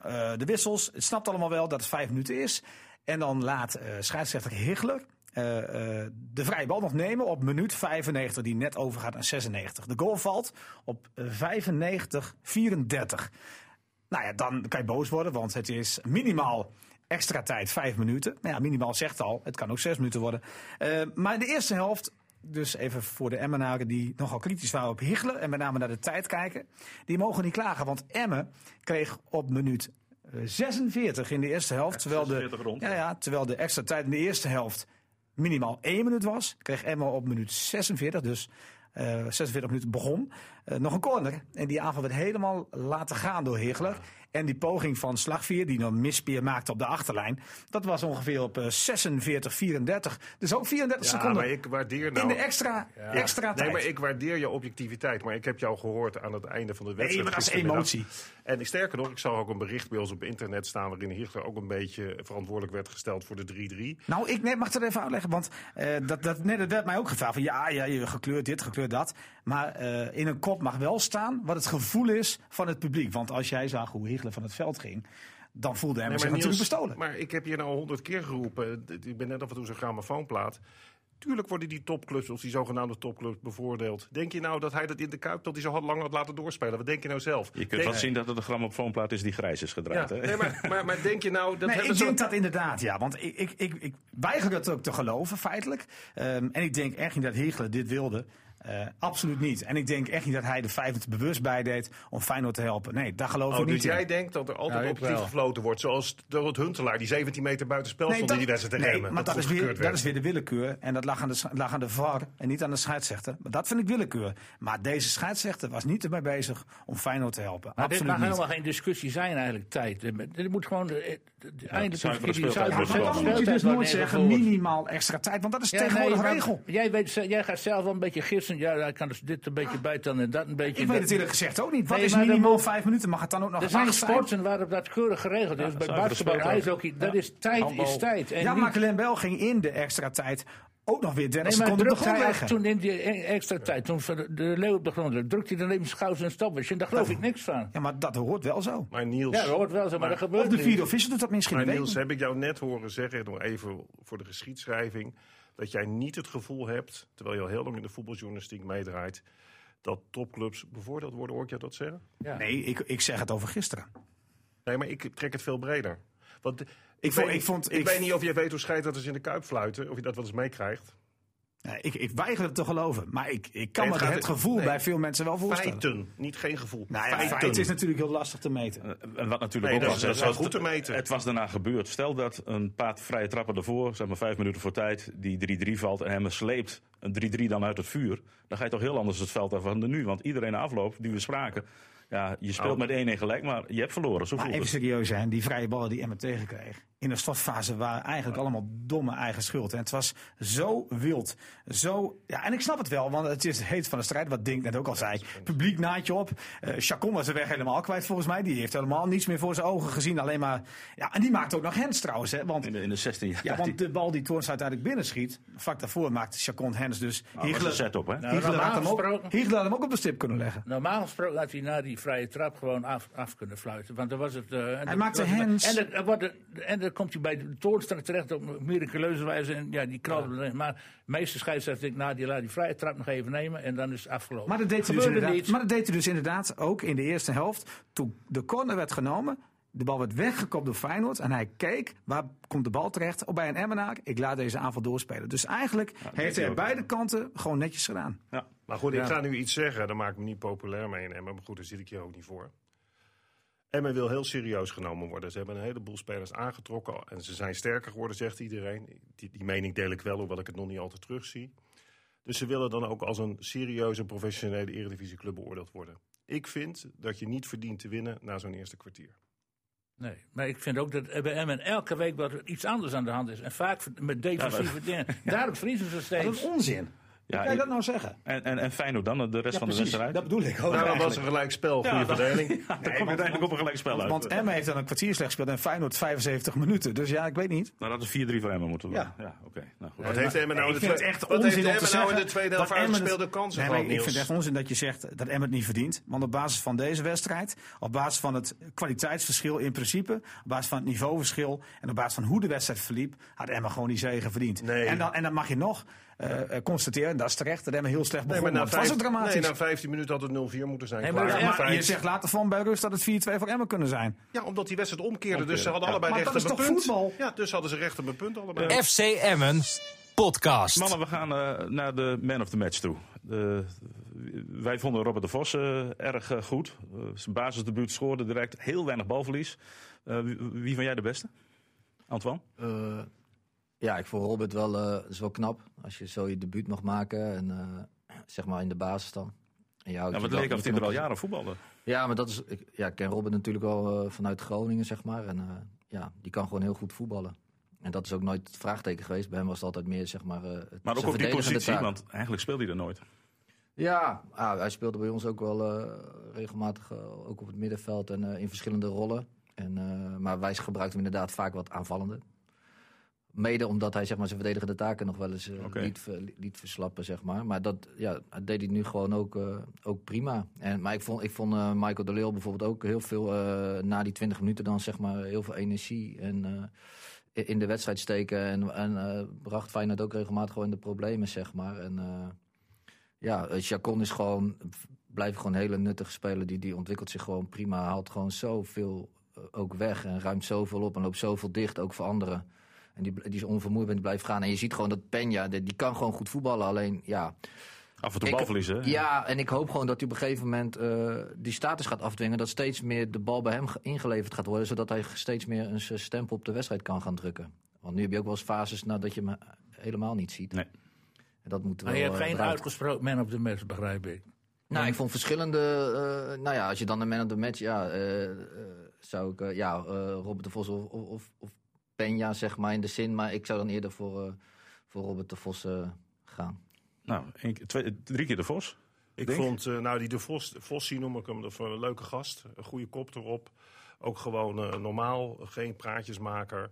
Speaker 5: Eh, de wissels, het snapt allemaal wel dat het vijf minuten is. En dan laat eh scheidsrechter Higler eh, eh, de vrije bal nog nemen op minuut 95, die net overgaat naar 96. De goal valt op eh, 95, 34. Nou ja, dan kan je boos worden, want het is minimaal extra tijd, vijf minuten. Nou ja, minimaal zegt al, het kan ook zes minuten worden. Eh, maar in de eerste helft, dus even voor de Emmenaren die nogal kritisch waren op Higler en met name naar de tijd kijken, die mogen niet klagen, want Emmen kreeg op minuut eh, 46 in de eerste helft, terwijl,
Speaker 2: 46
Speaker 5: de,
Speaker 2: rond.
Speaker 5: ja, ja, terwijl de extra tijd in de eerste helft minimaal één minuut was, kreeg Emmen op minuut 46, dus eh 46 minuten begon, eh, nog een corner. En die aanval werd helemaal laten gaan door Higler. En die poging van Slagvier, die een mispeer maakte op de achterlijn, dat was ongeveer op eh, 46, 34. Dus ook 34
Speaker 4: Ja,
Speaker 5: seconden
Speaker 4: maar ik waardeer nou...
Speaker 5: in de extra, extra
Speaker 4: Nee,
Speaker 5: tijd.
Speaker 4: maar ik waardeer je objectiviteit. Maar ik heb jou gehoord aan het einde van de wedstrijd.
Speaker 5: Nee, maar dat is emotie.
Speaker 4: En sterker nog, ik zag ook een bericht bij ons op internet staan... waarin Hichler ook een beetje verantwoordelijk werd gesteld voor de 3-3.
Speaker 5: Nou, ik mag het er even uitleggen, want eh, dat, dat, net, dat werd mij ook gevraagd. Van, ja, ja, je gekleurd dit, gekleurd dat. Maar eh, in een kop mag wel staan wat het gevoel is van het publiek. Want als jij zag hoe Van het veld ging, dan voelde hij
Speaker 4: Nee,
Speaker 5: zich natuurlijk bestolen.
Speaker 4: Maar ik heb je nou honderd keer geroepen. Ik ben net af en toe zo'n grammofoonplaat. Tuurlijk worden die topclubs, of die zogenaamde topclubs, bevoordeeld. Denk je nou dat hij dat in de Kuip, dat hij zo had lang had laten doorspelen? Wat denk je nou zelf?
Speaker 2: Je kunt
Speaker 4: Denk-
Speaker 2: wel zien dat het een grammofoonplaat is die grijs is
Speaker 4: Ja,
Speaker 2: gedraaid. hè?
Speaker 4: nee, maar, maar, maar denk je nou... Dat
Speaker 5: Nee, ik
Speaker 4: ze-
Speaker 5: denk dat inderdaad, ja. Want ik, ik, ik, ik weiger dat ook te geloven, feitelijk. Ehm, en ik denk echt niet dat Higler dit wilde. Eh, absoluut niet. En ik denk echt niet dat hij de vijf minuten bewust bijdeed om Feyenoord te helpen. Nee, daar geloof
Speaker 4: Oh,
Speaker 5: ik
Speaker 4: dus
Speaker 5: niet
Speaker 4: jij
Speaker 5: in.
Speaker 4: denkt dat er altijd
Speaker 3: Ja, ik
Speaker 4: objectief gefloten wordt. Zoals door het Huntelaar, die 17 meter buiten spel stond in die wedstrijd te
Speaker 5: nee,
Speaker 4: remmen.
Speaker 5: maar dat, is, weer, dat is weer de willekeur. En dat lag aan de, lag aan de VAR en niet aan de scheidsrechter. Maar dat vind ik willekeur. Maar deze scheidsrechter was niet ermee bezig om Feyenoord te helpen.
Speaker 3: Maar dit
Speaker 5: Absoluut
Speaker 3: mag
Speaker 5: niet.
Speaker 3: helemaal geen discussie zijn eigenlijk, tijd. Dit moet gewoon de, de, de eindelijk
Speaker 5: Ja, dan moet je dus nooit zeggen minimaal extra tijd. Want dat is tegenwoordig
Speaker 3: nee,
Speaker 5: regel.
Speaker 3: Jij, weet, jij gaat zelf wel een beetje gissen. Ja, hij kan dus dit een beetje bijtellen en dat een beetje.
Speaker 5: Ik weet
Speaker 3: dat-
Speaker 5: het eerlijk gezegd ook niet. Wat
Speaker 3: Nee,
Speaker 5: is minimaal
Speaker 3: moet-
Speaker 5: vijf minuten? Mag het dan ook nog
Speaker 3: Er zijn sporten waarop dat keurig geregeld is. Bij
Speaker 2: zuivere
Speaker 3: basketbal, ijshockey, dat is tijd is tijd. En
Speaker 5: Ja, maar Glenn Bell ging in de extra tijd ook nog weer 30
Speaker 3: Nee, maar
Speaker 5: seconden op
Speaker 3: hij toen in die e- extra tijd, toen de- leeuw op de grond lag, drukte hij dan even schouders en stopwatch. En daar geloof ik niks van.
Speaker 5: Ja, maar dat hoort wel zo.
Speaker 4: Maar Niels,
Speaker 3: Ja, dat hoort wel zo, maar dat gebeurt
Speaker 5: Of de vierde official doet dat misschien.
Speaker 4: maar
Speaker 5: dat
Speaker 4: Niels heb ik jou net horen zeggen, nog even voor de geschiedschrijving, dat jij niet het gevoel hebt, terwijl je al heel lang in de voetbaljournalistiek meedraait, dat topclubs bevoordeeld worden. Hoor ik jou dat zeggen?
Speaker 3: Ja.
Speaker 5: Nee, ik, ik zeg het over gisteren.
Speaker 4: Nee, maar ik trek het veel breder. Want
Speaker 5: Ik vond, ik, vond,
Speaker 4: ik, weet niet of je weet hoe scheidsrechters in de Kuip fluiten. Of je dat wel eens meekrijgt.
Speaker 5: Ik, ik weiger het te geloven. Maar ik, ik kan
Speaker 4: Nee,
Speaker 5: me
Speaker 4: het
Speaker 5: het gevoel
Speaker 4: nee.
Speaker 5: bij veel mensen wel voorstellen.
Speaker 4: Feiten, niet geen gevoel.
Speaker 5: Nou ja,
Speaker 4: Feiten.
Speaker 5: feit is natuurlijk heel lastig te meten.
Speaker 2: Eh, En wat natuurlijk
Speaker 4: Nee,
Speaker 2: ook
Speaker 4: dat
Speaker 2: was,
Speaker 4: is- dat
Speaker 2: het was-
Speaker 4: goed te meten.
Speaker 2: Het was daarna gebeurd. Stel dat een paar vrije trappen ervoor, zeg maar vijf minuten voor tijd, die 3-3 valt en hem sleept een 3-3 dan uit het vuur. Dan ga je toch heel anders het veld af dan nu. Want iedereen afloop, die we spraken, ja, je speelt
Speaker 4: Oh.
Speaker 2: met 1-1 gelijk, maar je hebt verloren. Zo
Speaker 5: Maar even serieus zijn, die vrije ballen die Emmen tegenkreeg. In de slotfase waren eigenlijk allemaal domme eigen schuld. En het was zo wild. Zo, ja, en ik snap het wel, want het is het heet van de strijd. Wat Dink net ook al zei. Publiek naadje op. Eh Chacon was de weg helemaal kwijt volgens mij. Die heeft helemaal niets meer voor zijn ogen gezien. Alleen maar, ja, en die maakt ook nog hens trouwens. Hè, want
Speaker 2: In de, in de 16 jaar.
Speaker 5: Ja, want de bal die Toorns uiteindelijk binnenschiet, vlak daarvoor maakte Chacon Hens dus.
Speaker 2: Nou, een set-up, hè?
Speaker 3: Nou,
Speaker 5: Hiegler had, hem ook, Hiegler had hem ook op de stip kunnen leggen.
Speaker 3: Normaal gesproken had hij na die vrije trap gewoon af, af kunnen fluiten. Want dan was het. eh, en dan
Speaker 5: maakte hands.
Speaker 3: En, dan- en, wordt het- en dan komt hij bij de toornstra terecht op miraculeuze wijze. En ja, die knalde. Maar de meeste scheidsrechters denken, nou, die laat die vrije trap nog even nemen. En dan is het afgelopen.
Speaker 5: Maar dat, deed hij dus inderdaad, maar dat deed hij dus inderdaad ook in de eerste helft. Toen de corner werd genomen, de bal werd weggekopt door Feyenoord. En hij keek, waar komt de bal terecht? Op bij een Emmenaar. Ik laat deze aanval doorspelen. Dus eigenlijk heeft hij beide kanten gewoon netjes gedaan.
Speaker 2: Ja.
Speaker 4: Maar goed, ik ga nu iets zeggen. Daar maak ik me niet populair mee in Emmen. Maar goed, daar zit ik hier ook niet voor. Emmen wil heel serieus genomen worden. Ze hebben een heleboel spelers aangetrokken. En ze zijn sterker geworden, zegt iedereen. Die, die mening deel ik wel, hoewel ik het nog niet altijd terugzie. Dus ze willen dan ook als een serieuze professionele eredivisieclub beoordeeld worden. Ik vind dat je niet verdient te winnen na zo'n eerste kwartier.
Speaker 3: Nee, maar ik vind ook dat bij Emmen elke week wat er iets anders aan de hand is. En vaak met defensieve dingen. Daarom verliezen ze
Speaker 5: Dat
Speaker 3: steeds.
Speaker 5: is onzin. Hoe kan je dat nou zeggen?
Speaker 2: En, en, en Feyenoord dan, de rest
Speaker 5: Ja,
Speaker 2: van de
Speaker 5: precies.
Speaker 2: wedstrijd?
Speaker 5: Dat bedoel ik ook.
Speaker 4: Nou, dat was
Speaker 5: eigenlijk.
Speaker 4: een gelijk spel, goede
Speaker 2: Ja, dat-
Speaker 4: verdeling.
Speaker 2: Ja, daar komt uiteindelijk op een gelijk spel uit.
Speaker 5: Want Emmen heeft dan een kwartier slecht gespeeld en Feyenoord 75 minuten. Dus ja, ik weet niet.
Speaker 2: Nou, dat is 4-3 voor Emmen moeten
Speaker 5: Ja.
Speaker 2: Ja, oké. Nou, goed.
Speaker 4: Wat heeft Emmen nou in
Speaker 5: ik
Speaker 4: de tweede
Speaker 5: echt
Speaker 4: wat heeft Emmen
Speaker 5: zeggen
Speaker 4: nou in de tweede helft uitgespeelde kansen
Speaker 5: Nee,
Speaker 4: gehad,
Speaker 5: ik vind
Speaker 4: Niels?
Speaker 5: het echt onzin dat je zegt dat Emmen het niet verdient. Want op basis van deze wedstrijd, op basis van het kwaliteitsverschil in principe, op basis van het niveauverschil en op basis van hoe de wedstrijd verliep, had Emmen gewoon die zegen verdiend.
Speaker 4: Nee.
Speaker 5: En, dan, en dan mag je nog eh, eh, constateren, en dat is terecht, dat Emmen heel slecht
Speaker 4: Nee,
Speaker 5: begon.
Speaker 4: maar na,
Speaker 5: het was ook dramatisch.
Speaker 4: nee, na 15 minuten had het 0-4 moeten zijn.
Speaker 3: Nee, maar
Speaker 4: Klaar.
Speaker 5: je zegt later van bij rust dat het 4-2 voor Emmen kunnen zijn.
Speaker 4: Ja, omdat die wedstrijd omkeerde. Dus ze hadden
Speaker 2: ja.
Speaker 4: allebei
Speaker 5: Maar
Speaker 4: recht
Speaker 5: dat
Speaker 4: op
Speaker 5: is
Speaker 4: een
Speaker 5: toch
Speaker 4: punt.
Speaker 5: voetbal?
Speaker 4: Ja, dus hadden ze recht op een punt allebei.
Speaker 1: FC Emmen podcast.
Speaker 2: Mannen, we gaan eh, naar de man of the match toe. Wij vonden Robert de Vos eh, erg goed. Zijn basisdebuut scoorde direct. Heel weinig balverlies. Eh, wie, wie van jij de beste? Antoine?
Speaker 6: Ja, ik vond Robert wel, eh, is wel knap. Als je zo je debuut mag maken en eh, zeg maar in de basis dan. En je houdt
Speaker 2: Ja, wat leek of
Speaker 6: je
Speaker 2: hij er al jaren voetbalde.
Speaker 6: Ja, maar dat is, ik ja, ik ken Robert natuurlijk al eh, vanuit Groningen, zeg maar. En ja, die kan gewoon heel goed voetballen. En dat is ook nooit het vraagteken geweest. Bij hem was het altijd meer, zeg maar... het-
Speaker 2: Maar ook op die positie,
Speaker 6: taak.
Speaker 2: want eigenlijk speelde hij er nooit.
Speaker 6: Ja, ah, hij speelde bij ons ook wel regelmatig ook op het middenveld en in verschillende rollen. En, maar wij gebruikten hem inderdaad vaak wat aanvallender. Mede omdat hij zeg maar, zijn verdedigende taken nog wel eens
Speaker 2: Oké.
Speaker 6: liet, ver- liet verslappen. Zeg maar. maar dat, ja, dat deed hij nu gewoon ook, eh, ook prima. En, maar ik vond, ik vond eh, Michael de Leeuw bijvoorbeeld ook heel veel na die 20 minuten dan zeg maar heel veel energie en, in de wedstrijd steken. En, en bracht Feyenoord ook regelmatig gewoon in de problemen, zeg maar. En, ja, Chacon is gewoon, blijft gewoon een hele nuttige speler. Die, die ontwikkelt zich gewoon prima. Haalt gewoon zoveel ook weg en ruimt zoveel op en loopt zoveel dicht, ook voor anderen. En die, die is onvermoeibaar en die blijft gaan. En je ziet gewoon dat Peña, die, die kan gewoon goed voetballen. Alleen, ja,
Speaker 2: Af en toe balverlies, hè?
Speaker 6: ja, en ik hoop gewoon dat hij op een gegeven moment eh, die status gaat afdwingen. Dat steeds meer de bal bij hem ge- ingeleverd gaat worden. Zodat hij steeds meer een stempel op de wedstrijd kan gaan drukken. Want nu heb je ook wel eens fases nadat je hem eh, helemaal niet ziet.
Speaker 2: Nee.
Speaker 6: En dat moet wel
Speaker 3: Maar je hebt
Speaker 6: eh,
Speaker 3: geen uitgesproken man of the match, begrijp ik.
Speaker 6: Nou, ik vond verschillende. eh, nou ja, als je dan de man of the match. Ja, zou ik. ja, eh, Robert de Vos of, of, of Peña, zeg maar in de zin. Maar ik zou dan eerder voor, eh, voor Robert de Vos eh, gaan.
Speaker 2: Nou, één twee, drie keer de Vos.
Speaker 4: Ik
Speaker 2: Denk?
Speaker 4: vond, eh, nou die de Vos, Vossie noem ik hem, een leuke gast. Een goede kop erop. Ook gewoon eh, normaal, geen praatjesmaker.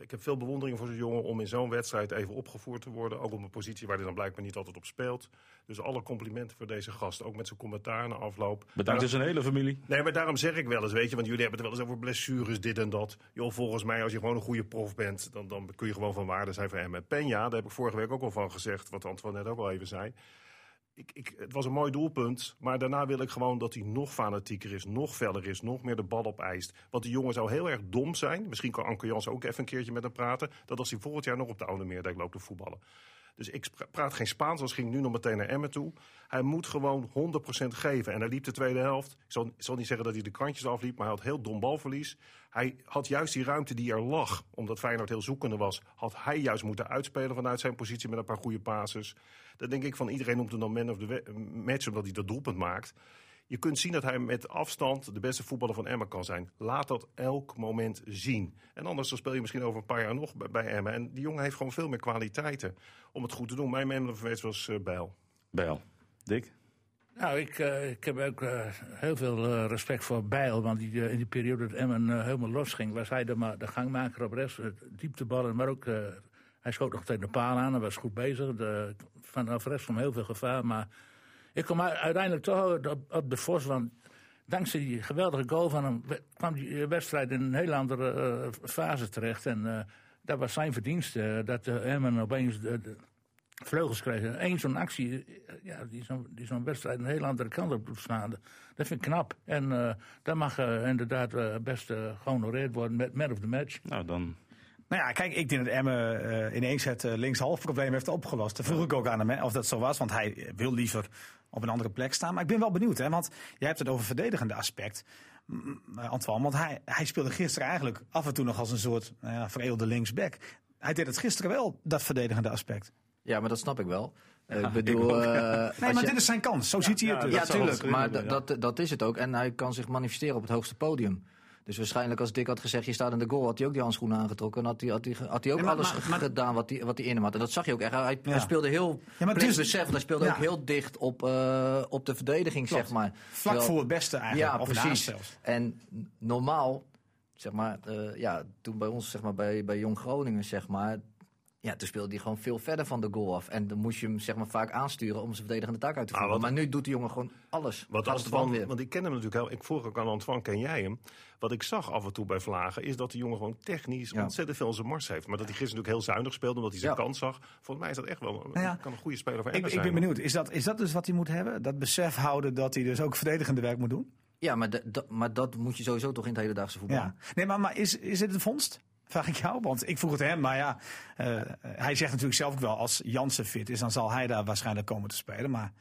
Speaker 4: Ik heb veel bewondering voor zo'n jongen om in zo'n wedstrijd even opgevoerd te worden. Ook op een positie waar hij dan blijkbaar niet altijd op speelt. Dus alle complimenten voor deze gast. Ook met zijn commentaar na afloop.
Speaker 2: Bedankt aan zijn hele familie.
Speaker 4: Nee, maar daarom zeg ik wel eens, weet je, want jullie hebben het wel eens over blessures, dit en dat. Joh, volgens mij, als je gewoon een goede prof bent, dan, dan kun je gewoon van waarde zijn voor hem. En Peña, daar heb ik vorige week ook al van gezegd, wat Antoine net ook al even zei. Ik, het was een mooi doelpunt. Maar daarna wil ik gewoon dat hij nog fanatieker is, nog feller is, nog meer de bal opeist. Want die jongen zou heel erg dom zijn. Misschien kan Anke Jans ook even een keertje met hem praten. Dat als hij volgend jaar nog op de Oude Meerdijk loopt te voetballen. Dus ik praat geen Spaans, als ging nu nog meteen naar Emmen toe. Hij moet gewoon 100% geven. En hij liep de tweede helft. Ik zal, ik zal niet zeggen dat hij de kantjes afliep, maar hij had heel dom balverlies. Hij had juist die ruimte die er lag, omdat Feyenoord heel zoekende was, had hij juist moeten uitspelen vanuit zijn positie met een paar goede passes. Dan denk ik van iedereen noemt hem dan man of the match, omdat hij dat doelpunt maakt. Je kunt zien dat hij met afstand de beste voetballer van Emmen kan zijn. Laat dat elk moment zien. En anders dan speel je misschien over een paar jaar nog bij, Emmen. En die jongen heeft gewoon veel meer kwaliteiten om het goed te doen. Mijn man of the match was eh, Bijl.
Speaker 2: Bijl. Dick?
Speaker 3: Nou, ik, eh, ik heb ook eh, heel veel eh, respect voor Bijl. Want die, in die periode dat Emmen helemaal los ging, was hij de, de gangmaker op rechts. Diepteballen, maar ook... hij schoot nog tegen de paal aan en was goed bezig. De, vanaf rechts kwam heel veel gevaar. Maar ik kom uiteindelijk toch op, op de Vos. Want dankzij die geweldige goal van hem kwam die wedstrijd in een heel andere fase terecht. En dat was zijn verdienste. dat Emmen opeens vleugels kreeg. Eén zo'n actie, eh, ja, die zo'n die zo'n wedstrijd een heel andere kant op doet slaan. Dat vind ik knap. En eh dat mag eh, inderdaad eh, best eh, gehonoreerd worden met man of the match.
Speaker 2: Nou, dan
Speaker 5: Nou ja, kijk, ik denk dat Emmen eh, ineens het uh, linkshalf probleem heeft opgelost. Dat vroeg ik ook aan hem hè, of dat zo was, want hij wil liever op een andere plek staan. Maar ik ben wel benieuwd, hè, want jij hebt het over verdedigende aspect. Antoine, want hij, hij speelde gisteren eigenlijk af en toe nog als een soort nou ja, veredelde linksback. Hij deed het gisteren wel, dat verdedigende aspect.
Speaker 6: Ja, maar dat snap ik wel. Eh, ik
Speaker 2: ik
Speaker 6: bedoel, eh,
Speaker 5: Nee, maar
Speaker 6: je-
Speaker 5: dit is zijn kans. Zo ziet hij het
Speaker 2: ja,
Speaker 5: dus.
Speaker 6: Ja, tuurlijk. Maar dat, dat is het ook. En hij kan zich manifesteren op het hoogste podium. Dus waarschijnlijk als Dick had gezegd, je staat in de goal, had hij ook die handschoenen aangetrokken. En had hij, had hij, had hij ook
Speaker 5: Ja, maar-
Speaker 6: alles
Speaker 5: maar- maar-
Speaker 6: gedaan wat hij, wat hij in hem had. En dat zag je ook echt. Hij, speelde heel
Speaker 5: Ja, maar dus-
Speaker 6: besef, hij speelde
Speaker 5: Ja.
Speaker 6: ook heel dicht op, eh, op de verdediging,
Speaker 5: Klopt.
Speaker 6: zeg maar.
Speaker 5: Vlak
Speaker 6: Terwijl-
Speaker 5: voor het beste eigenlijk.
Speaker 6: Ja,
Speaker 5: of naast
Speaker 6: precies.
Speaker 5: zelfs.
Speaker 6: En normaal, zeg maar, eh, ja, toen bij ons, zeg maar, bij, bij Jong Groningen, zeg maar, ja, toen speelde hij gewoon veel verder van de goal af. En dan moest je hem, zeg maar, vaak aansturen om zijn verdedigende taak uit te
Speaker 4: Ah,
Speaker 6: voeren.
Speaker 4: wat-
Speaker 6: maar nu doet die jongen gewoon alles.
Speaker 4: Wat
Speaker 6: Alles de band
Speaker 4: Antoine,
Speaker 6: weer.
Speaker 4: want ik ken hem natuurlijk heel. Ik vroeg ook aan Antoine, ken jij hem? Wat ik zag af en toe bij Vlagen is dat die jongen gewoon technisch
Speaker 6: Ja.
Speaker 4: ontzettend veel zijn mars heeft. Maar dat hij gisteren natuurlijk heel zuinig speelde omdat hij zijn
Speaker 6: Ja.
Speaker 4: kans zag. Volgens mij is dat echt wel een,
Speaker 5: Nou ja,
Speaker 4: kan een goede speler voor
Speaker 5: Ik,
Speaker 4: Emmen
Speaker 5: ik ben
Speaker 4: zijn.
Speaker 5: benieuwd, is dat, is dat dus wat hij moet hebben? Dat besef houden dat hij dus ook verdedigende werk moet doen?
Speaker 6: Ja, maar, de- dat- maar dat moet je sowieso toch in het hedendaagse voetbal.
Speaker 5: Ja. Nee, maar, maar is, is het een vondst? Vraag ik jou, want ik vroeg het hem, maar ja, eh, hij zegt natuurlijk zelf ook wel, als Jansen fit is, dan zal hij daar waarschijnlijk komen te spelen. Maar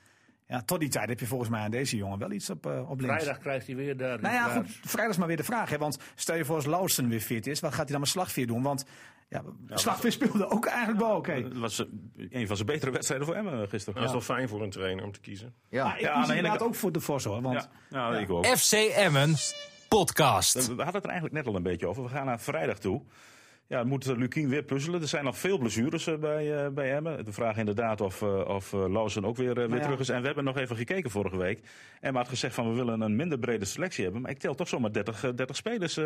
Speaker 5: ja, tot die tijd heb je volgens mij aan deze jongen wel iets op, eh, op links.
Speaker 3: Vrijdag krijgt hij weer daar.
Speaker 5: Nou ja, goed, vrijdag is maar weer de vraag. Hè? Want stel je voor als Lausen weer fit is, wat gaat hij dan met Slagveer doen? Want ja, Slagveer speelde ook eigenlijk wel oké.
Speaker 2: Het was een van zijn betere wedstrijden voor Emmen eh, gisteren.
Speaker 4: Dat is wel fijn voor een trainer om te kiezen.
Speaker 6: Ja.
Speaker 5: Maar ik
Speaker 2: Ja,
Speaker 5: inderdaad ook voor de Vos hoor. Want
Speaker 2: Ja, ja, ik ook.
Speaker 1: FC Emmen podcast.
Speaker 2: We hadden het er eigenlijk net al een beetje over. We gaan naar vrijdag toe. Ja, moet Lukien weer puzzelen. Er zijn nog veel blessures eh, bij, eh, bij Emmen. De vraag inderdaad of, eh, of Lawson ook weer, weer
Speaker 5: ja.
Speaker 2: terug is. En we hebben nog even gekeken vorige week. Emma had gezegd van we willen een minder brede selectie hebben. Maar ik tel toch zomaar 30, eh, 30 spelers